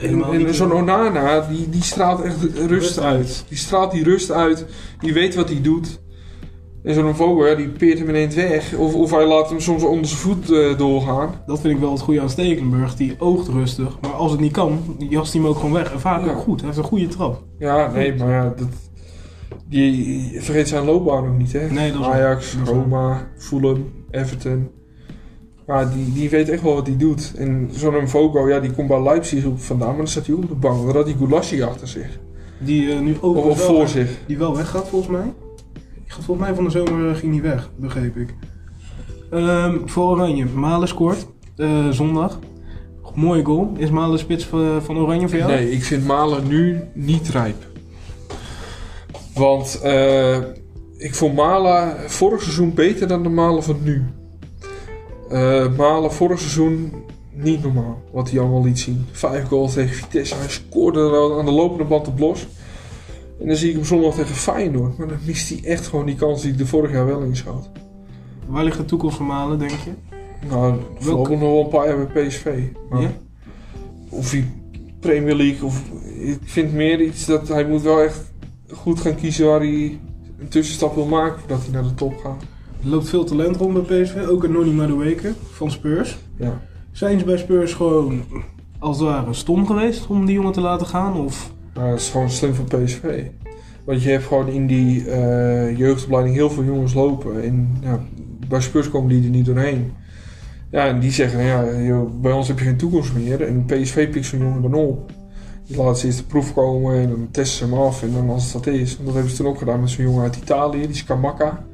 en, en zo'n Onana, die, die straalt echt rust uit. Die straalt die rust uit. Die weet wat hij doet. En zo'n Vogel, die peert hem ineens weg. Of, of hij laat hem soms onder zijn voet eh, doorgaan. Dat vind ik wel het goede aan Stekelenburg. Die oogt rustig. Maar als het niet kan, jast hij hem ook gewoon weg. En vaak Ja. ook goed. Hij heeft een goede trap. Ja, nee, maar ja, dat, die vergeet zijn loopbaan ook niet, hè. Nee, dat is waar. Ajax, Roma, Fulham, Everton. Ja, die, die weet echt wel wat hij doet. En zo'n Vogel, ja, die komt bij Leipzig op vandaan. Maar dan staat hij ook op de bank. Dan had hij Goulassi achter zich. Die eh, nu ook Of, of wel- voor zich. Die wel weggaat volgens mij. Gaat volgens mij van de zomer eh, ging die weg, begreep ik. Ehm, voor Oranje, Malen scoort eh, zondag. Mooie goal. Is Malen spits van, van Oranje voor jou? Nee, ik vind Malen nu niet rijp. Want eh, ik vond Malen vorig seizoen beter dan de Malen van nu. Eh, Malen vorig seizoen niet normaal, wat hij allemaal liet zien. Vijf goals tegen Vitesse, hij scoorde er aan de lopende band op los. En dan zie ik hem zondag tegen Feyenoord. Maar dan mist hij echt gewoon die kans die ik de vorig jaar wel inschoot. Waar ligt de toekomst van Malen, denk je? Nou, voorlopig nog wel een paar jaar bij PSV. Maar Ja? Of hij Premier League, of ik vind meer iets dat hij moet wel echt goed gaan kiezen waar hij een tussenstap wil maken voordat hij naar de top gaat. Er loopt veel talent rond bij PSV. Ook een Nonny Madueke van Spurs. Ja. Zijn ze bij Spurs gewoon als het ware stom geweest om die jongen te laten gaan? Of Maar dat is gewoon slim van PSV. Want je hebt gewoon in die eh, jeugdopleiding heel veel jongens lopen. En ja, bij Spurs komen die er niet doorheen. Ja, en die zeggen, nou ja, joh, bij ons heb je geen toekomst meer. En PSV pikt zo'n jongen dan op. Die laten ze eerst de proef komen en dan testen ze hem af. En dan als het dat is, dat hebben ze toen ook gedaan met zo'n jongen uit Italië, die Scamacca.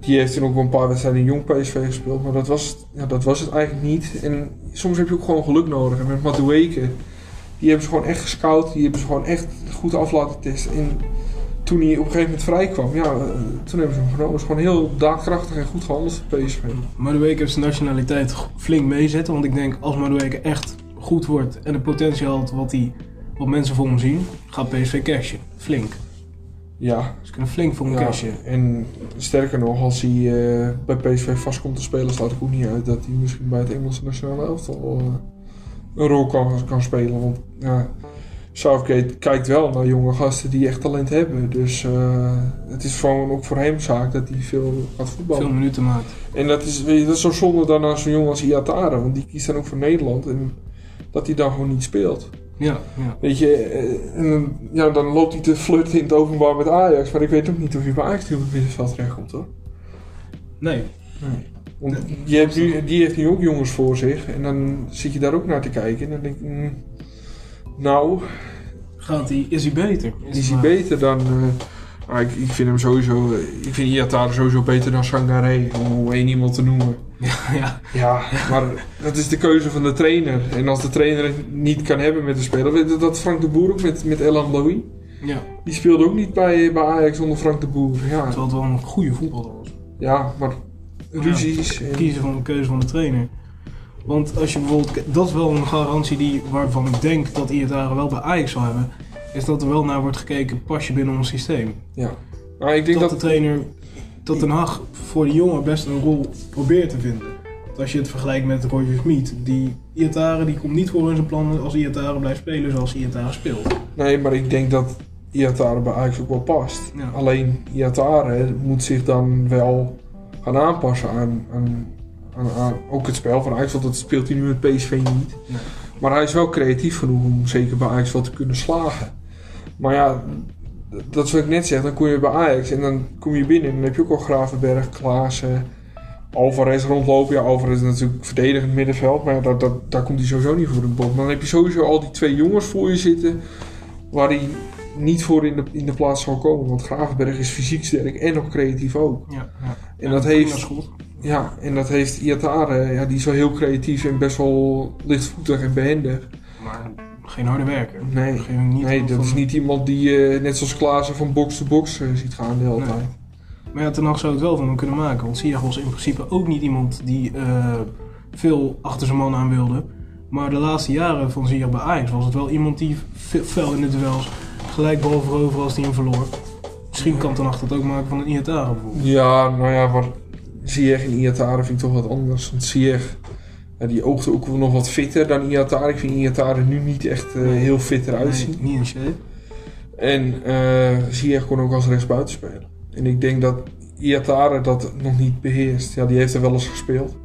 Die heeft toen ook een paar wedstrijden in jong PSV gespeeld. Maar dat was, ja, dat was het eigenlijk niet. En soms heb je ook gewoon geluk nodig. En met Madueke, die hebben ze gewoon echt gescout. Die hebben ze gewoon echt goed af laten testen. En toen hij op een gegeven moment vrij kwam, ja, eh, toen hebben ze hem genomen. Het is gewoon heel daadkrachtig en goed gehandeld PSV. Madueke heeft zijn nationaliteit flink meezetten. Want ik denk als Madueke echt goed wordt en de potentie had wat, hij, wat mensen voor hem zien, gaat PSV cashen. Flink. Ja, Ze kunnen flink voor hem ja. cashen. En sterker nog, als hij eh, bij PSV vast komt te spelen, staat ik ook niet uit dat hij misschien bij het Engelse nationale elftal eh, een rol kan, kan spelen. Want ja, Southgate kijkt wel naar jonge gasten die echt talent hebben. Dus eh, het is gewoon ook voor hem zaak dat hij veel gaat voetballen. Veel minuten maakt. En dat is, weet je, dat is zo zonde dan aan zo'n jongen als Iatare, want die kiest dan ook voor Nederland. En dat hij dan gewoon niet speelt. Ja, ja. Weet je, eh, en ja, dan loopt hij te flirten in het openbaar met Ajax. Maar ik weet ook niet of hij bij Ajax nu op het terechtkomt hoor. Nee. Nee. Want je hebt nu, die heeft nu ook jongens voor zich. En dan zit je daar ook naar te kijken. En dan denk ik, mm, nou, Gaat die, is hij beter? is hij maar- beter dan... eh, ah, ik, ik vind hem sowieso... eh, Ik vind Iatare sowieso beter dan Sangaré. Om één iemand te noemen. Ja, Ja, maar dat is de keuze van de trainer. En als de trainer het niet kan hebben met de speler... Weet je dat Frank de Boer ook met, met Elan Louis? ja. Die speelde ook niet bij, bij Ajax onder Frank de Boer. Ja, Terwijl het wel een goede voetballer was. ja maar ruzies... en- Kiezen van de keuze van de trainer. Want als je bijvoorbeeld, dat is wel een garantie die, waarvan ik denk dat Iatare wel bij Ajax zal hebben, is dat er wel naar wordt gekeken, pas je binnen ons systeem. Ja. Maar ik denk dat, dat... de trainer, dat Den Haag voor de jongen best een rol probeert te vinden. Want als je het vergelijkt met Roger Smit, die Iatare die komt niet voor in zijn plannen als Iatare blijft spelen zoals Iatare speelt. Nee, maar ik denk dat Iatare bij Ajax ook wel past. Ja. Alleen Iatare moet zich dan wel gaan aanpassen aan, aan, aan, aan ook het spel van Ajax. Want dat speelt hij nu met PSV niet. Nee. Maar hij is wel creatief genoeg om zeker bij Ajax wel te kunnen slagen. Maar ja, dat is wat ik net zeg. Dan kom je bij Ajax en dan kom je binnen. En dan heb je ook al Gravenberg, Klaassen, Alvarez rondlopen. Ja, Alvarez is natuurlijk verdedigend middenveld. Maar ja, dat, dat, daar komt hij sowieso niet voor de bot. Maar dan heb je sowieso al die twee jongens voor je zitten. Waar hij niet voor in de, in de plaats zal komen. Want Gravenberg is fysiek sterk en nog creatief ook. Ja, ja. En dat heeft-. Ja, en dat heeft Iatare. Ja, die is wel heel creatief en best wel lichtvoetig en behendig. Maar geen harde werker. Nee, Geen, niet nee van- dat is niet iemand die je net zoals Klaassen van box to box eh, ziet gaan de hele Nee. tijd. Maar ja, Ten zou het wel van hem kunnen maken. Want Ziyech was in principe ook niet iemand die eh, veel achter zijn man aan wilde. Maar de laatste jaren van Ziyech bij Ajax was het wel iemand die ve- fel in de duels gelijk bal veroveren als hij hem verloor. Misschien kan Ten Hag dat ook maken van een Iatare bijvoorbeeld. Ja, nou ja, maar Ziyech en Iatare vind ik toch wat anders. Want ja, die oogde ook wel nog wat fitter dan Iatare. Ik vind Iatare nu niet echt eh, heel fit eruit zien. Nee, niet in shape. En eh Ziyech kon ook als rechtsbuiten spelen. En ik denk dat Iatare dat nog niet beheerst. Ja, die heeft er wel eens gespeeld.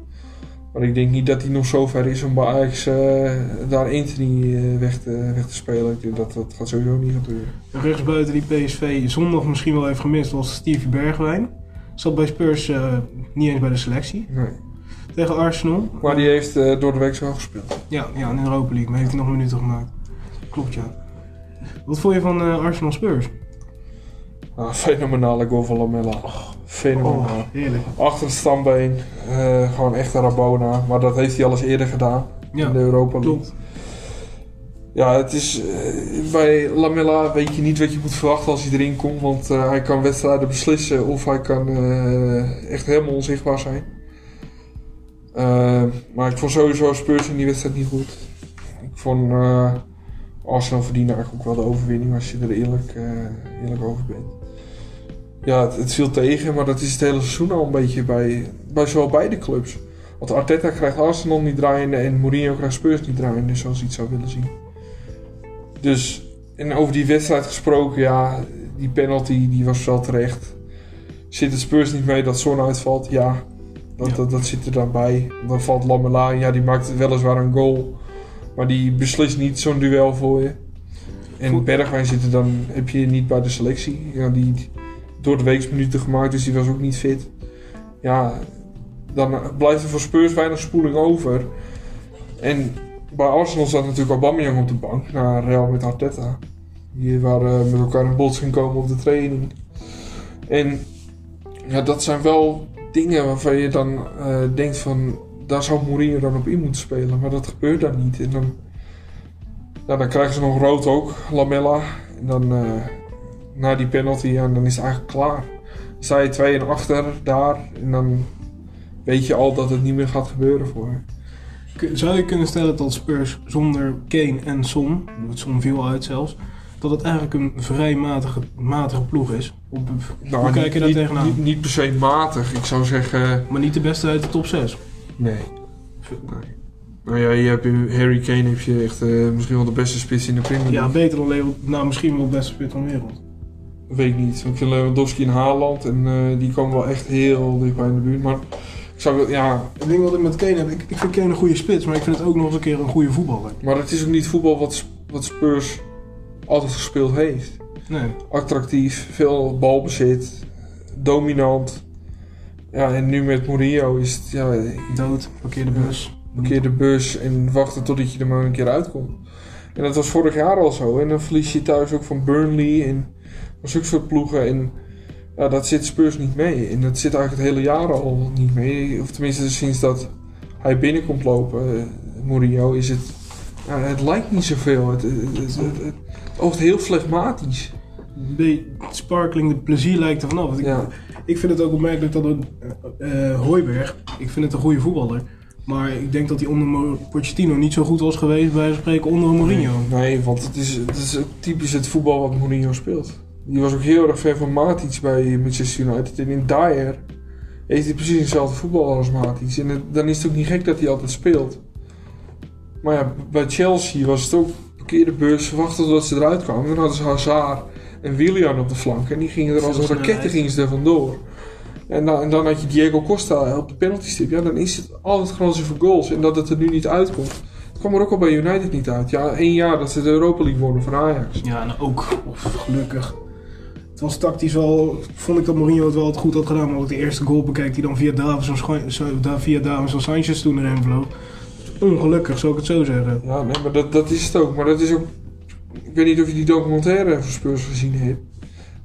Maar ik denk niet dat hij nog zo ver is om bij Ajax eh, daar Anthony eh, weg, te, weg te spelen. Ik denk dat dat gaat sowieso niet gebeuren. De rechtsbuiten die PSV zondag misschien wel heeft gemist was Stevie Bergwijn. Zat bij Spurs eh, niet eens bij de selectie. Nee. Tegen Arsenal. Maar die heeft eh, door de week wel gespeeld. Ja, ja, in de Europa League. Maar heeft hij nog minuten gemaakt. Klopt, ja. Wat vond je van eh, Arsenal Spurs? Ah, fenomenale goal van Lamella. Fenomenaal. Oh, heerlijk. Achter het stambeen. eh, gewoon echt een Rabona. Maar dat heeft hij al eens eerder gedaan. Ja, in de Europa League. klopt. Ja, het is, bij Lamella weet je niet wat je moet verwachten als hij erin komt. Want hij kan wedstrijden beslissen of hij kan echt helemaal onzichtbaar zijn. Eh, maar ik vond sowieso Spurs in die wedstrijd niet goed. Ik vond eh, Arsenal verdiende eigenlijk ook wel de overwinning als je er eerlijk, eh, eerlijk over bent. Ja, het, viel tegen, maar dat is het hele seizoen al een beetje bij, bij zowel beide clubs. Want Arteta krijgt Arsenal niet draaiende en Mourinho krijgt Spurs niet draaiende, zoals hij het zou willen zien. Dus, en over die wedstrijd gesproken, ja, die penalty die was wel terecht. Zit het Spurs niet mee dat Son uitvalt? Ja, dat, Ja. Dat, dat zit er dan bij. Dan valt Lamela ja, die maakt weliswaar een goal. Maar die beslist niet zo'n duel voor je. En Goed. Bergwijn zit er dan, heb je niet bij de selectie. Ja, die door de weeks minuten gemaakt, dus die was ook niet fit. Ja, dan blijft er voor Spurs weinig spoeling over. En bij Arsenal zat natuurlijk Aubameyang op de bank, naar Real met Arteta. Die waren met elkaar in botsing komen op de training. En ja, dat zijn wel dingen waarvan je dan eh, denkt van... Daar zou Mourinho dan op in moeten spelen, maar dat gebeurt dan niet. En dan, ja, dan krijgen ze nog rood ook, Lamella. En dan eh, na die penalty, ja, dan is het eigenlijk klaar. Sta je 2 en achter daar en dan weet je al dat het niet meer gaat gebeuren voor Zou je kunnen stellen dat Spurs zonder Kane en Son, Son viel uit zelfs, dat het eigenlijk een vrij matige, matige ploeg is? Op, Nou, hoe kijk je daar niet, tegenaan? Niet, niet per se matig. Ik zou zeggen... maar niet de beste uit de top 6. Nee. nee. Nou ja, je hebt in Harry Kane heb je echt eh, misschien wel de beste spits in de Premier Ja, League. beter dan Leo, nou misschien wel de beste spits van de wereld. Weet ik niet. Ik vind Lewandowski en Haaland en eh, die komen wel echt heel dichtbij in de buurt. Maar ik zou wel, ja, Het ding wat ik met Kane heb, ik, ik vind Kane een goede spits, maar ik vind het ook nog eens een keer een goede voetballer. maar het is ook niet voetbal wat, wat Spurs altijd gespeeld heeft. Nee. Attractief, veel balbezit, dominant. Ja, en nu met Mourinho is het, ja, Dood, parkeer de bus. parkeer de bus en wachten totdat je er maar een keer uitkomt. En dat was vorig jaar al zo. En dan verlies je thuis ook van Burnley en van zulke soort ploegen. En ja, dat zit Spurs niet mee. En dat zit eigenlijk het hele jaar al niet mee. Of tenminste sinds dat hij binnenkomt lopen, eh, Mourinho, is het... Ja, het lijkt niet zoveel. Het, het, het, het, het oogt heel flegmatisch. Een beetje sparkling, de plezier lijkt er vanaf. Ik, Ja. ik vind het ook opmerkelijk dat een eh, Hooiberg, ik vind het een goede voetballer. Maar ik denk dat hij onder Pochettino niet zo goed was geweest bij spreken onder Mourinho. Nee, want het is, het is typisch het voetbal wat Mourinho speelt. Die was ook heel erg ver van Matic bij Manchester United. En in Dyer heeft hij precies hetzelfde voetbal als Matic. En het- dan is het ook niet gek dat hij altijd speelt. Maar ja, bij Chelsea was het ook parkeerde bus, wachten totdat ze eruit kwamen. Dan hadden ze Hazard en Willian op de flank. En die gingen er als een raketten gingen ze er vandoor. En dan, en dan had je Diego Costa op de penalty stip. Ja, dan is het altijd grootste voor goals. En dat het er nu niet uitkomt. Het kwam er ook al bij United niet uit. Ja, één jaar dat ze de Europa League wonnen van Ajax. Ja, en ook of, gelukkig. Het was tactisch wel, vond ik dat Mourinho het wel altijd goed had gedaan. Maar ik de eerste goal bekijk die dan via Davison, via Davison Sanchez toen erin vloog. Ongelukkig, zou ik het zo zeggen. Ja, nee, maar dat, dat is het ook. Maar dat is ook... Ik weet niet of je die documentaire van Spurs gezien hebt.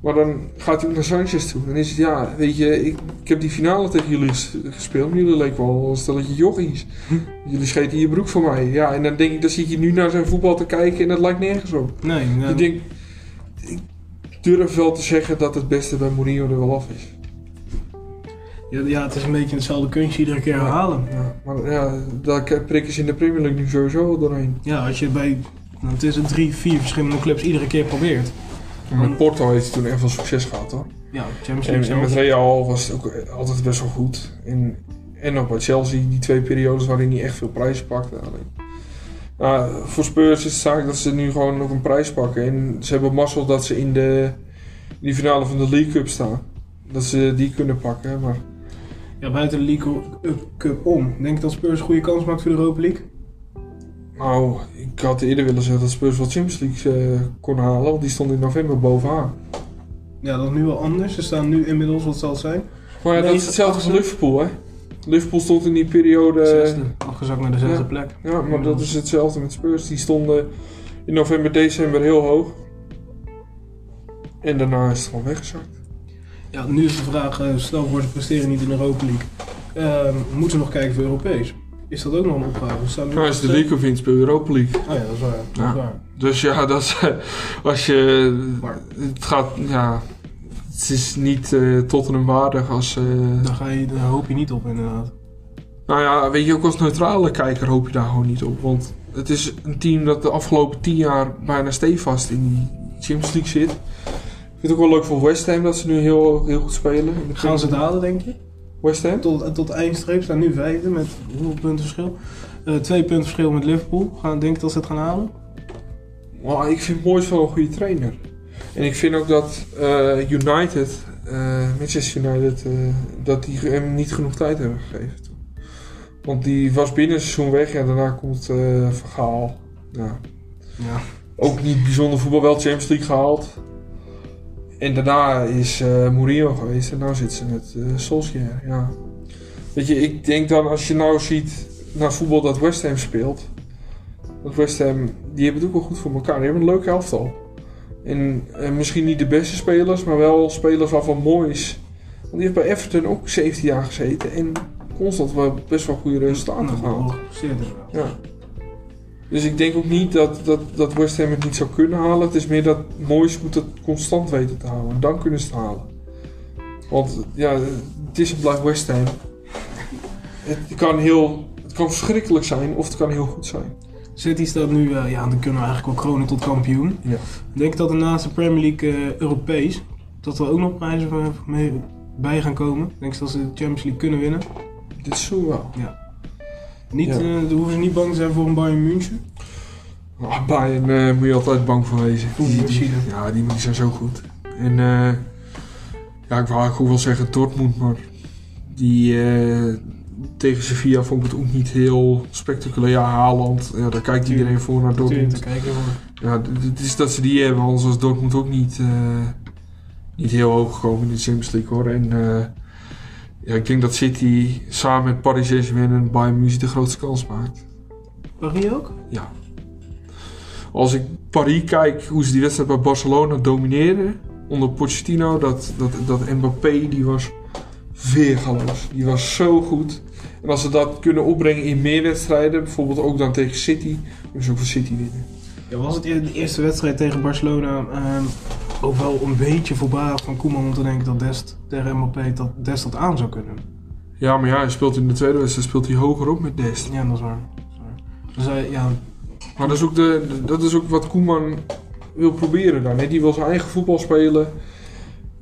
Maar dan gaat hij ook naar Sanchez toe. Dan is het, ja, weet je, ik, ik heb die finale tegen jullie ges- gespeeld. Maar jullie leken wel een stelletje jochies. Jullie scheten je broek voor mij. Ja, en dan denk ik, dan zit je nu naar zijn voetbal te kijken en dat lijkt nergens op. Nee, nee. Ik denk, ik durf wel te zeggen dat het beste bij Mourinho er wel af is. Ja, ja, het is een beetje hetzelfde kunstje iedere keer herhalen. Ja, maar ja, daar prikken ze in de Premier League nu sowieso wel doorheen. Ja, als je bij, nou, het is een drie, vier verschillende clubs iedere keer probeert. En met Porto heeft hij toen echt veel succes gehad hoor. Ja, Champions En, League en met. Real was het ook altijd best wel goed. En, en nog bij Chelsea, die twee periodes waarin hij echt veel prijzen pakte. Alleen. Nou, voor Spurs is het zaak dat ze nu gewoon nog een prijs pakken. En ze hebben mazzel dat ze in de, in die finale van de League Cup staan. Dat ze die kunnen pakken. Maar Ja, buiten de League Cup om. Denk je dat Spurs een goede kans maakt voor de Europa League? nou, ik had eerder willen zeggen dat Spurs wel Champions League eh, kon halen. Want die stond in november bovenaan. Ja, dat is nu wel anders. Ze staan nu inmiddels, wat zal het zijn? Maar ja, dat is hetzelfde als. Liverpool hè. Liverpool stond in die periode... Zesde. Afgezakt naar de zesde ja. plek. Ja, maar dat is hetzelfde met Spurs. Die stonden in november, december heel hoog. En daarna is het gewoon weggezakt. Ja, nu is de vraag, eh, stel voor ze presteren niet in de Europa League. Ehm, moeten ze nog kijken voor Europees? Is dat ook nog een opgave? We Nou, als je de League speel je Europa League. Oh ja, dat is waar. Dat Ja. is waar. Dus ja, dat is, als je... Maar- Het gaat, ja... Het is niet eh Tottenham waardig als... eh, Daar, ga je, daar hoop je niet op inderdaad. nou ja, weet je, ook als neutrale kijker hoop je daar gewoon niet op. Want het is een team dat de afgelopen tien jaar bijna stevast in die Champions League zit. Ik vind het ook wel leuk voor West Ham dat ze nu heel, heel goed spelen. Gaan ze het halen, denk je? West Ham? Tot, tot eindstreep staan nu vijfde met hoeveel punten verschil? Eh, twee punten verschil met Liverpool. Gaan, denk je dat ze het gaan halen? Ik vind Moyes wel een goede trainer. En ik vind ook dat eh, United, eh, Manchester United, dat die hem niet genoeg tijd hebben gegeven. toen. Want die was binnen het seizoen weg en daarna komt eh Van Gaal. Ja. Ja. Ook niet bijzonder voetbal, wel Champions League gehaald. En daarna is eh Mourinho geweest en nu zit ze met eh Solskjaer. Ja. Weet je, ik denk dan als je nou ziet naar voetbal dat West Ham speelt. Dat West Ham, die hebben het ook wel goed voor elkaar. Die hebben een leuk elftal. En, en misschien niet de beste spelers, maar wel spelers waarvan Moyes. Want die heeft bij Everton ook 17 jaar gezeten en constant wel best wel goede resultaten Nou, gehaald. inderdaad. Ja. Dus ik denk ook niet dat, dat, dat West Ham het niet zou kunnen halen. Het is meer dat Moyes moet het constant weten te houden. En dan kunnen ze het halen. Want ja, het is en blijft West Ham. Het kan, heel, het kan verschrikkelijk zijn of het kan heel goed zijn. City staat nu, eh, ja, dan kunnen we eigenlijk wel kronen tot kampioen. Ja. Denk je dat er naast de Premier League eh, Europees, dat er ook nog prijzen mee bij gaan komen? Denk je dat ze de Champions League kunnen winnen? Dit zo wel. Niet, Ja. eh, hoeven ze niet bang te zijn voor een Bayern München. Ah, Bayern eh, moet je altijd bang voor wezen. Die, ja, die, die zijn zo goed. En eh, ja, ik wou eigenlijk ook wel zeggen Dortmund, maar die tegen Sevilla vond ik het ook niet heel spectaculair. Ja, Haaland, ja, daar kijkt iedereen voor naar Dortmund. te kijken. voor. Ja, het is dat ze die hebben, anders was Dortmund ook niet, niet heel hoog gekomen in de Champions League hoor. En Ja, ik denk dat City samen met Paris Saint-Germain en Bayern München de grootste kans maakt. Paris ook? Ja. Als ik Paris kijk, hoe ze die wedstrijd bij Barcelona domineren onder Pochettino, dat, dat, dat Mbappé, die was veergaloos. Die was zo goed. En als ze dat kunnen opbrengen in meer wedstrijden, bijvoorbeeld ook dan tegen City, dan ze ook voor City winnen. Ja, was het e- de eerste wedstrijd tegen Barcelona ehm, ook wel een beetje voorbarig van Koeman om te denken dat Dest tegen Mbappé dat Dest dat aan zou kunnen? Ja, maar ja, hij speelt in de tweede wedstrijd speelt hij hoger op met Dest. Ja, dat is waar. Dus hij, ja, Maar dat is ook, de, de- dat is ook wat Koeman wil proberen dan. Hè? Die wil zijn eigen voetbal spelen.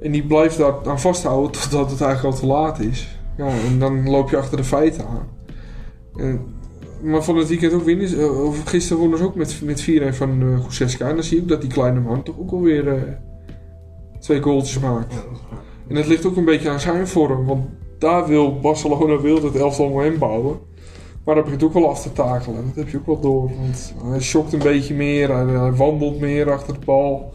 En die blijft daar aan vasthouden totdat het eigenlijk al te laat is. Ja, en dan loop je achter de feiten aan. En, maar van het weekend ook winnen. eh, Of gisteren wonnen ze ook met, met 4-1 van uh. En dan zie je ook dat die kleine man toch ook alweer eh twee goaltjes maakt. dat is. En het ligt ook een beetje aan zijn vorm. Want daar wil Barcelona wil het elftal om hem bouwen. Maar dat begint ook wel af te takelen. Dat heb je ook wel door. Want hij shockt een beetje meer. Hij, hij wandelt meer achter de bal.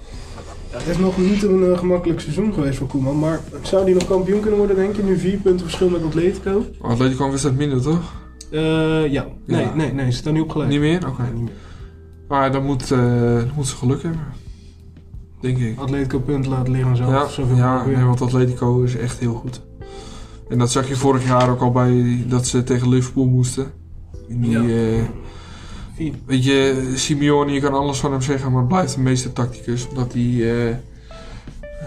Ja, het is nog niet een gemakkelijk seizoen geweest voor Koeman, maar zou die nog kampioen kunnen worden, denk je? Nu vier punten verschil met Atletico. Atletico een wedstrijd minder, toch? Eh, ja. Nee, Ja. nee, nee, ze staan nu op gelijk. Niet meer? Oké. Nee, niet. Maar dan moet, eh, moet ze geluk hebben. Denk ik. Atletico punten laten liggen en zo. Ja, zoveel ja nee, want Atletico is echt heel goed. En dat zag je vorig jaar ook al bij dat ze tegen Liverpool moesten. In die, Ja. eh. Weet je, Simeone, je kan alles van hem zeggen, maar blijft de meeste tacticus. Omdat hij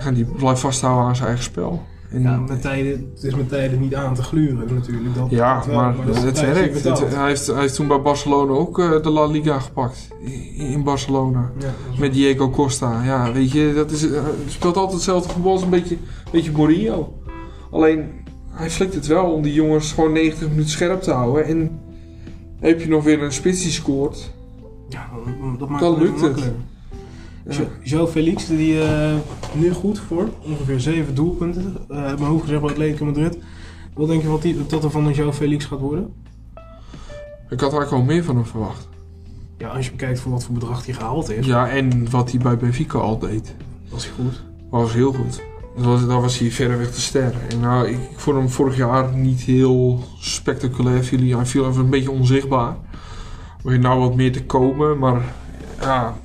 ja, die blijft vasthouden aan zijn eigen spel. En, Ja, met tijden, het is met tijden niet aan te gluren natuurlijk. Dat, ja, dat wel, maar, dat het werkt. Het- hij, heeft, hij heeft toen bij Barcelona ook eh, de La Liga gepakt. In, in Barcelona. Ja, Met Diego Costa. Ja, weet je, dat is, eh, hij speelt altijd hetzelfde voetbal als een beetje, beetje Mourinho. Alleen, hij flikt het wel om die jongens gewoon 90 minuten scherp te houden. En heb je nog weer een spits die scoort. Ja, dat- maakt lukt het. Jo- Joe Felix, die eh, nu goed voor ongeveer zeven doelpunten. uit mijn hoofd gezegd bij Atletico Madrid. Wat denk je wat, die, wat er van een Joe Felix gaat worden? Ik had eigenlijk al meer van hem verwacht. Ja, als je bekijkt voor wat voor bedrag hij gehaald heeft, Ja, en wat hij bij Benfica al deed, was hij goed. was heel goed. Dat was, daar was hij verreweg de ster. En nou, ik, ik vond hem vorig jaar niet heel spectaculair. Viel hij, hij viel even een beetje onzichtbaar. Er nou wat meer te komen, maar ja,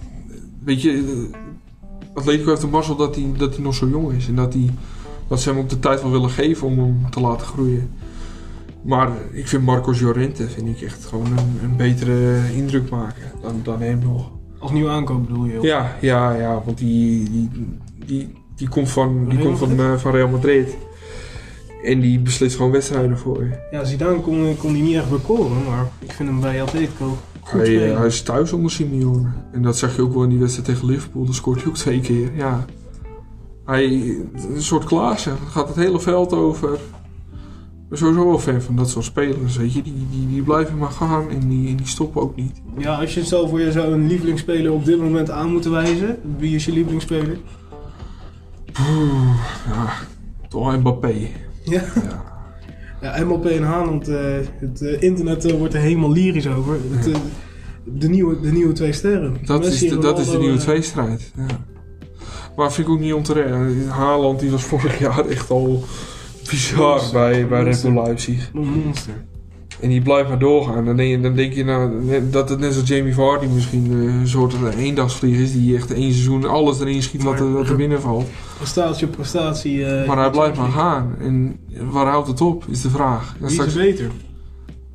weet je, Atletico heeft de mazzel dat hij, dat hij nog zo jong is. En dat, hij, dat ze hem ook de tijd wel willen geven om hem te laten groeien. Maar ik vind Marcos Llorente vind ik echt gewoon een, een betere indruk maken dan, dan hem nog. Als nieuw aankoop bedoel je? Ja, ja, ja, want die, die, die, die komt, van, die Real komt van, eh, van Real Madrid. En die beslist gewoon wedstrijden voor je. Ja, Zidane kon, kon die niet echt bekoren, maar ik vind hem bij Atletico goed Hij, is thuis onder Simeone. En dat zag je ook wel in die wedstrijd tegen Liverpool. Dan scoort hij ook twee keer. Ja. Hij, een soort Klaassen. Gaat het hele veld over. Ik ben sowieso wel fan van dat soort spelers. Weet je. Die, die, die blijven maar gaan en die, en die stoppen ook niet. Ja, als je stel voor je zou een lievelingsspeler op dit moment aan moeten wijzen, wie is je lievelingsspeler? Oeh, ja, toch Mbappé. Ja. Ja. Ja, MLP en Haaland, eh, het eh, internet eh, wordt er helemaal lyrisch over. Het, de, nieuwe, de nieuwe twee sterren. Dat, is de, dat is de nieuwe tweestrijd. Ja. Maar vind ik ook niet onterecht. Haaland die was vorig jaar echt al bizar bij, bij Red. Bull Leipzig. Een monster. En die blijft maar doorgaan. Dan denk je, dan denk je nou, dat het net zoals Jamie Vardy misschien eh, een soort eendagsvlieg is. Die echt één seizoen alles erin schiet wat er, wat er binnen valt. Prestatie op prestatie. eh, Maar hij blijft maar gaan. En waar houdt het op, is de vraag. Wie is straks, er beter?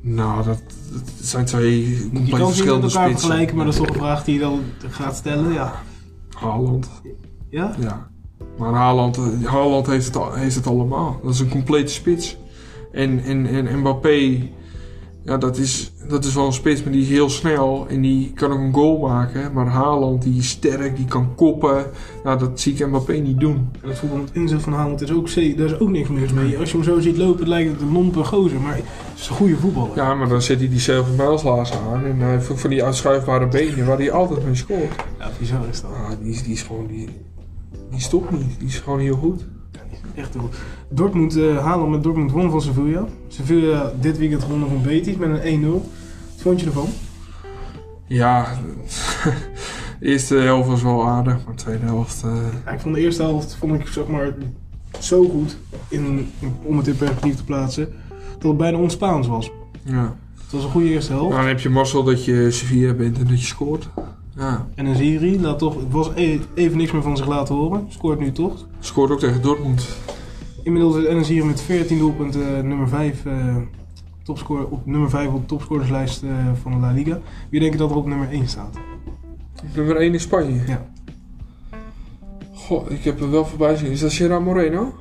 nou, dat, dat zijn twee Je compleet kan ze niet met verschillende elkaar spitsen. vergelijken, maar dat is toch een vraag die je dan gaat stellen. Ja. Haaland. Ja? Ja. Maar Haaland, eh, Haaland heeft, het, al- heeft het allemaal. Dat is een complete spits. En, en, en Mbappé, ja, dat is, dat is wel een spits, maar die is heel snel. En die kan ook een goal maken. Maar Haaland, die is sterk, die kan koppen. Nou, dat zie ik Mbappé niet doen. En het voetbal met inzet van Haaland is ook, daar is ook niks mis mee. Als je hem zo ziet lopen, lijkt het een lompe gozer. Maar het is een goede voetballer. Ja, maar dan zet hij die Seven Mijlslaarzen aan. En hij ook van die uitschuifbare benen waar hij altijd mee scoort. Ja, bizar is dat. Ah, die, is, die is gewoon, die, die stopt niet. Die is gewoon heel goed. Echt heel goed. Dortmund, eh Haaland met Dortmund won van Sevilla. Sevilla dit weekend gewonnen van Betis met een 1-0. Wat vond je ervan? Ja, de eerste helft was wel aardig, maar de tweede helft... eh, Ja, ik vond de eerste helft vond ik zeg maar zo goed, in, om het in perspectief te plaatsen, dat het bijna onspaans was. Ja. Het was een goede eerste helft. Dan heb je mazzel dat je Sevilla bent en dat je scoort. Ja. En een Ziri laat toch, het was e- even niks meer van zich laten horen. Scoort nu toch. Scoort ook tegen Dortmund. Inmiddels is hier met 14 doelpunten eh, nummer 5 eh topscorer, op nummer 5 op de topscorerslijst eh, van de La Liga. Wie denk je dat er op nummer 1 staat? Nummer 1 in Spanje. Ja. Goh, ik heb er wel voorbij zien. Is dat Gerard Moreno?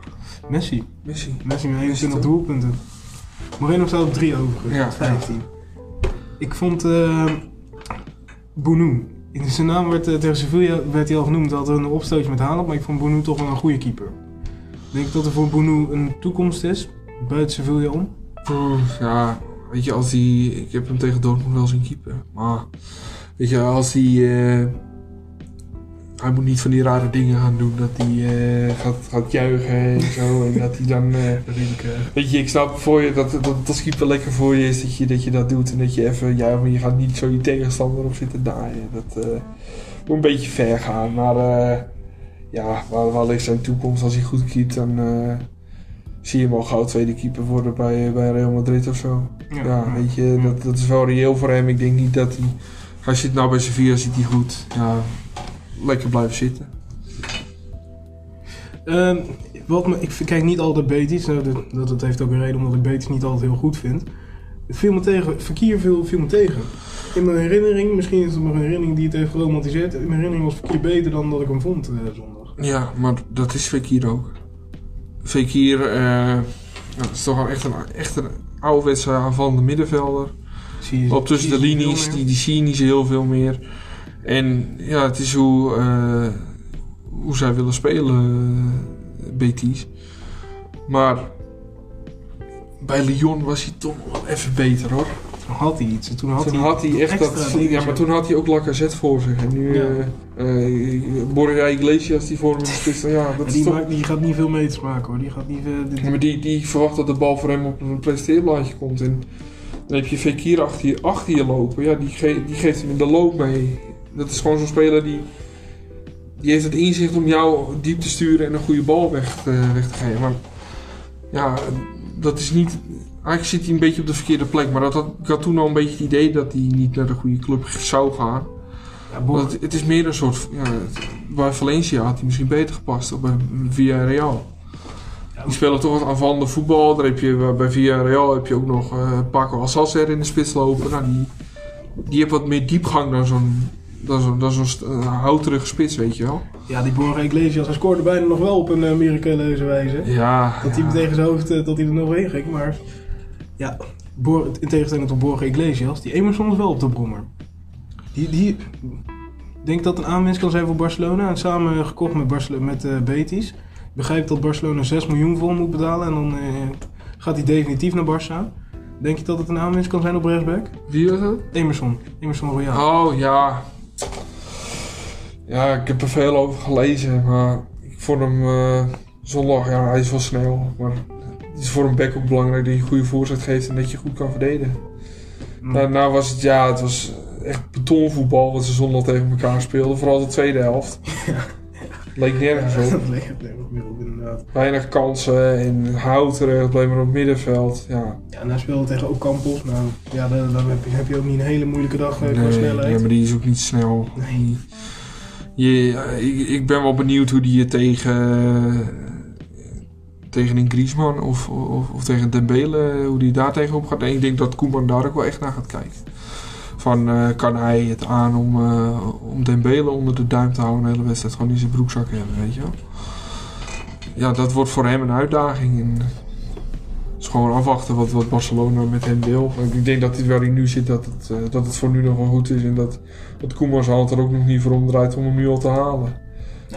Messi. Messi. Messi met 21 het, hè? doelpunten. Moreno staat op 3 overigens, Ja. met 15. Ik vond eh Bounou. In zijn naam werd eh, tegen Sevilla werd hij al genoemd. Hij had een opstootje met Haaland, maar ik vond Bounou toch wel een goede keeper. Ik dat er voor Bounou een toekomst is, buiten Sevilla om. Ja, weet je, als hij... Ik heb hem tegen Dortmund wel zien keeper. Maar, weet je, als hij... eh, hij moet niet van die rare dingen gaan doen. Dat hij eh, gaat, gaat juichen en zo. en dat hij dan... eh, Weet je, ik snap voor je dat, dat het als keeper lekker voor je is dat je dat, je dat doet. En dat je even, ja, maar je gaat niet zo je tegenstander op zitten naaien. Dat eh, moet een beetje ver gaan. Maar ja, waar, waar ligt zijn toekomst als hij goed keept, dan zie je hem al gauw tweede keeper worden bij, bij Real Madrid of zo. Ja, weet je, dat, dat is wel reëel voor hem. Ik denk niet dat hij, hij zit nou bij Sevilla, zit hij goed. Ja, lekker blijven zitten. Ehm, wat me, ik kijk niet altijd Betis. Nou, dat, dat, heeft ook een reden omdat ik Betis niet altijd heel goed vind. Het viel me tegen. Verkier viel, viel me tegen. In mijn herinnering, misschien is het mijn herinnering die het heeft geromantiseerd. In mijn herinnering was Verkier beter dan dat ik hem vond eh, zondag. Ja, maar dat is Fekir ook. Fekir eh, dat is toch wel echt een, echt een ouderwetse aanvallende middenvelder. Zie je- Op tussen zie de linies, die, die zie je niet zo heel veel meer. En ja, het is hoe, eh, hoe zij willen spelen, eh, Betis. Maar bij Lyon was hij toch wel even beter hoor. Toen had hij iets. en Toen had toen hij, had hij echt dat. Ja, maar toen had hij ook Lacazette voor zich. En nu Ja. eh Borja Iglesias die voor hem spits. Ja, dat Maar is die, toch maakt, die gaat niet veel meters maken hoor. Die gaat niet. Ja, maar die, die verwacht dat de bal voor hem op een presenteerblaadje komt. En dan heb je Fekir achter je, achter je lopen. Ja, die, ge- die geeft hem in de loop mee. Dat is gewoon zo'n speler die, die heeft het inzicht om jou diep te sturen en een goede bal weg, te- weg te geven. Maar ja, dat is niet... Eigenlijk zit hij een beetje op de verkeerde plek. Maar dat had, ik had toen al een beetje het idee dat hij niet naar de goede club zou gaan. ja, het, het is meer een soort... Ja, bij Valencia had hij misschien beter gepast. Of bij Villarreal. Die spelen toch wat aanvallende voetbal. Daar heb je, bij Villarreal heb je ook nog eh Paco Alcacer in de spits lopen. Nou, die, die heeft wat meer diepgang dan zo'n zo'n dan zo'n st- eh, houterige spits, weet je wel. ja, die Borja Iglesias, hij scoorde bijna nog wel op een uh, miraculeuze wijze. Ja, Dat hij tegen zijn hoofd, eh, dat hij er nog heen ging. Maar ja, Bor- in tegenstelling tot Borja Iglesias, die Emerson is wel op de brommer. Die, die denk dat een aanwinst kan zijn voor Barcelona. En samen gekocht met, Barcelo- met eh, Betis. Ik begrijp dat Barcelona 6 miljoen voor moet betalen. En dan eh, gaat hij definitief naar Barça. Denk je dat het een aanwinst kan zijn op rechtsback? Wie was dat? Emerson. Emerson Royal. Oh, ja. Ja, ik heb er veel over gelezen, maar ik vond hem eh, zondag, ja, hij is wel snel. Maar het is voor een back ook belangrijk dat je een goede voorzet geeft en dat je goed kan verdedigen. Mm. Daarna was het, ja, het was echt betonvoetbal wat ze zondag tegen elkaar speelden. Vooral de tweede helft. Leek nergens op. Leek het nergens meer op, inderdaad. Weinig kansen en houterig, bleef maar op het middenveld. Ja, Ja, en hij speelde tegen Ocampos. Nou, ja, dan, dan heb, je, heb je ook niet een hele moeilijke dag eh, qua nee, snelheid. ja, maar die is ook niet snel. Nee. Je, ik, ben wel benieuwd hoe die je tegen, tegen een Griezmann of, of, of tegen Dembele, hoe die daar tegenop gaat. En ik denk dat Koeman daar ook wel echt naar gaat kijken. Van, eh, kan hij het aan om, eh, om Dembele onder de duim te houden de hele wedstrijd gewoon in zijn broekzak hebben, weet je wel. Ja, dat wordt voor hem een uitdaging. Gewoon afwachten wat, wat Barcelona met hem wil. Want Ik denk dat hij waar hij nu zit, dat het, eh, dat het voor nu nog wel goed is. En dat, dat Koeman zijn hand er ook nog niet voor omdraait om hem nu al te halen.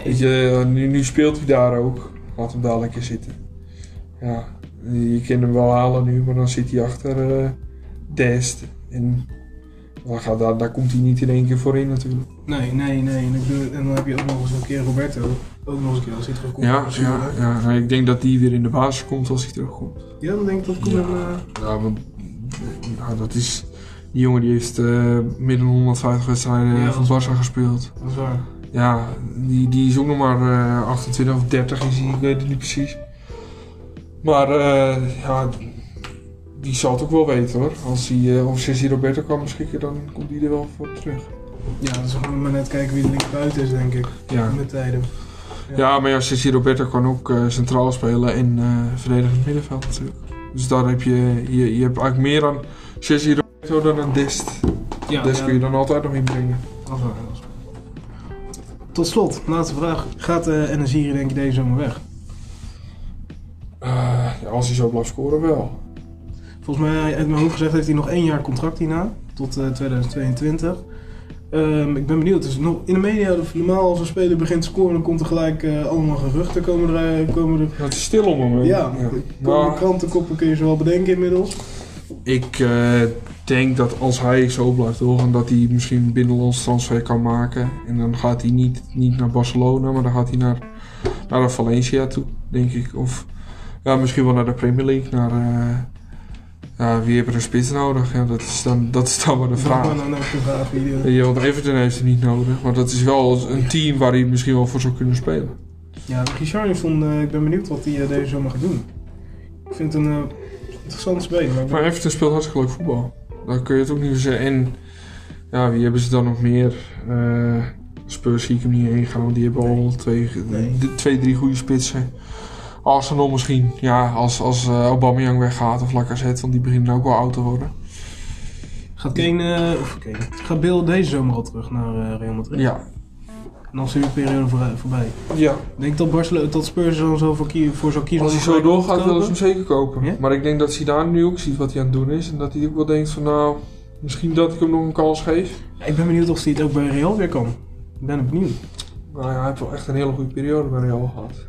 Weet je, eh, nu, nu speelt hij daar ook. Laat hem daar lekker zitten. Ja, je kan hem wel halen nu, maar dan zit hij achter eh Dest. En dan gaat, daar, daar komt hij niet in één keer voor in natuurlijk. Nee, nee, nee. En dan heb je ook nog eens een keer Roberto. Ook nog eens een keer als hij terugkomt. Ja, ja, eh, ja, nou, ik denk dat die weer in de basis komt als hij terugkomt. Ja, dan denk ik dat Koeman... Ja. eh, Ja, want nou, dat is... Die jongen die heeft eh meer dan 150 wedstrijden Ja, van Barça gespeeld. dat is waar. Ja, die, die is ook nog maar eh 28 of 30 is hij, ik weet het niet precies. Maar eh, ja, die zal het ook wel weten hoor. Als hij uh, of Sissi Roberto kan beschikken, dan komt hij er wel voor terug. Ja, dan zullen we maar net kijken wie de linkerbuiten is, denk ik. Ja, Met tijden. Ja maar ja, Sissi Roberto kan ook eh, centraal spelen in eh verdedigend middenveld natuurlijk. Dus daar heb je, je, je hebt eigenlijk meer aan Sissi Roberto dan aan Dest. Ja, Dest kun je dan altijd nog inbrengen. Tot slot, laatste vraag. Gaat de NSI denk je deze zomer weg? Eh, ja, als hij zo blijft scoren wel. Volgens mij, uit mijn hoofd gezegd, heeft hij nog één jaar contract hierna. Tot eh, 2022. Ehm, ik ben benieuwd. Dus nog in de media, normaal als een speler begint te scoren, dan komt er gelijk eh, allemaal geruchten. Komen er, eh, komen er, het is stil om hem. ja, ja. Maar krantenkoppen kun je ze wel bedenken inmiddels. ik eh, denk dat als hij zo blijft doorgaan, dat hij misschien een binnenlands transfer kan maken. En dan gaat hij niet, niet naar Barcelona, maar dan gaat hij naar, naar Valencia toe, denk ik. Of ja, misschien wel naar de Premier League. Naar, ja, wie heeft er een spits nodig? Ja, dat, is dan, dat is dan maar de vraag. Dan ook de vraag wie Ja, want Everton heeft het niet nodig. Maar dat is wel een team waar hij misschien wel voor zou kunnen spelen. Ja, Richarlison, eh ik ben benieuwd wat hij eh, deze zomer gaat doen. Ik vind het een eh, interessante speler. Maar Everton speelt hartstikke leuk voetbal. Daar kun je het ook niet zeggen. En ja, wie hebben ze dan nog meer? Spurs zie ik hem niet heen gaan, want die hebben al twee, Nee. twee, drie goede spitsen. Arsenal misschien, ja, als, als eh Aubameyang weggaat of Lacazette, want die beginnen ook wel oud te worden. Gaat Kane, of Kane, gaat Bill deze zomer al terug naar eh, Real Madrid? Ja, En dan is de periode voor, voorbij. ja. Ik denk dat, Barcelona, dat Spurs dan zo voor, voor zou kiezen als hij zo doorgaat, willen ze hem zeker kopen. Maar ik denk dat Zidane nu ook ziet wat hij aan het doen is. En dat hij ook wel denkt van, nou, misschien dat ik hem nog een kans geef. Ja, Ik ben benieuwd of hij het ook bij Real weer kan. Ik ben benieuwd. Nou ja, hij heeft wel echt een hele goede periode bij Real gehad.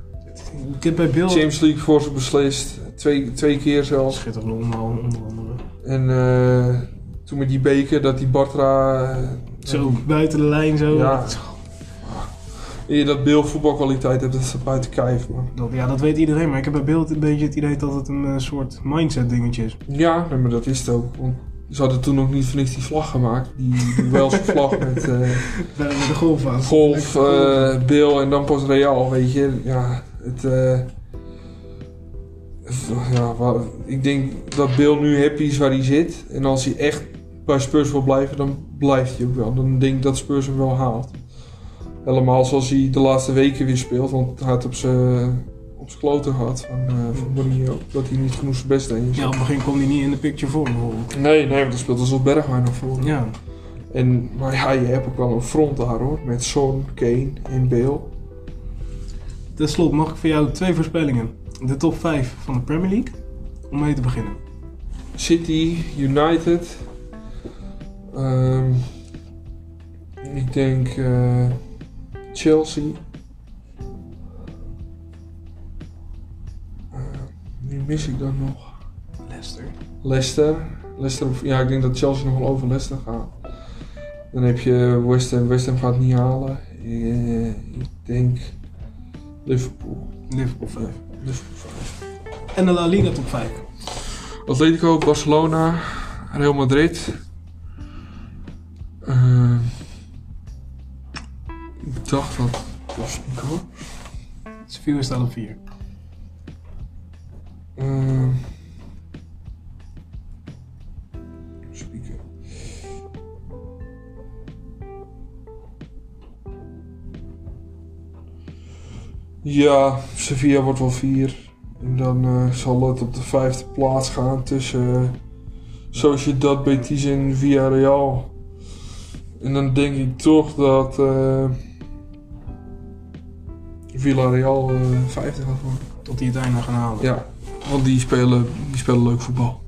Ik heb bij Bill... Champions League voor ze beslist. Twee, twee keer zelfs. Schitterend onder onder andere. En eh, toen met die beker, dat die Bartra... eh, Zo, buiten de lijn zo. Ja. Je dat Bill voetbalkwaliteit hebt, dat is buiten kijf, man. Dat, ja, dat weet iedereen. Maar ik heb bij Bill een beetje het idee dat het een eh, soort mindset dingetje is. Ja, nee, maar dat is het ook. Want ze hadden toen nog niet voor niks die vlag gemaakt. Die, die Welse vlag met eh, Bij de golf aan. golf, eh, Bill en dan pas Real, weet je. Ja, het... eh, het- ja, ik denk dat Bill nu happy is waar hij zit. En als hij echt bij Spurs wil blijven, dan blijft hij ook wel. Dan denk ik dat Spurs hem wel haalt. Helemaal zoals hij de laatste weken weer speelt. Want hij had op zijn kloten gehad van, eh van Mourinho. Dat hij niet genoeg zijn best deed. Ja, op het begin kwam hij niet in de picture voor bijvoorbeeld. Nee, nee, want dan speelt alsof Bergwijn nog voor. Ja. En, maar ja, je hebt ook wel een front daar hoor. Met Son, Kane en Bale. Ten slotte mag ik voor jou twee voorspellingen. De top 5 van de Premier League. Om mee te beginnen. City, United. Ehm, ik denk eh, Chelsea. Eh, wie mis ik dan nog? Leicester. Leicester. Leicester. Ja, ik denk dat Chelsea nog wel over Leicester gaat. Dan heb je West Ham. West Ham gaat het niet halen. Eh, ik denk Liverpool. Liverpool 5. Liverpool vijf. En de La Liga top 5. Atletico, Barcelona, Real Madrid. Eh, ik dacht dat. was niet hoor. Sevilla staat op 4. Eh, Ja, Sevilla wordt wel vier. En dan eh, zal het op de vijfde plaats gaan tussen uh, Sociedad, Betis en Villarreal. En dan denk ik toch dat eh Villarreal eh, vijfde gaat worden. Tot die het einde gaan halen. Ja, want die spelen, die spelen leuk voetbal.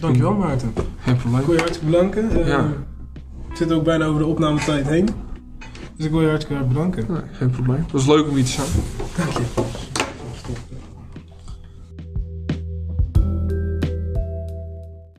Dankjewel Maarten. Geen probleem. Ik wil je hartstikke bedanken. Eh, Ja. Ik zit ook bijna over de opnametijd heen. Dus ik wil je hartstikke hard bedanken. Geen probleem. Het was leuk om hier te zijn. Dank je.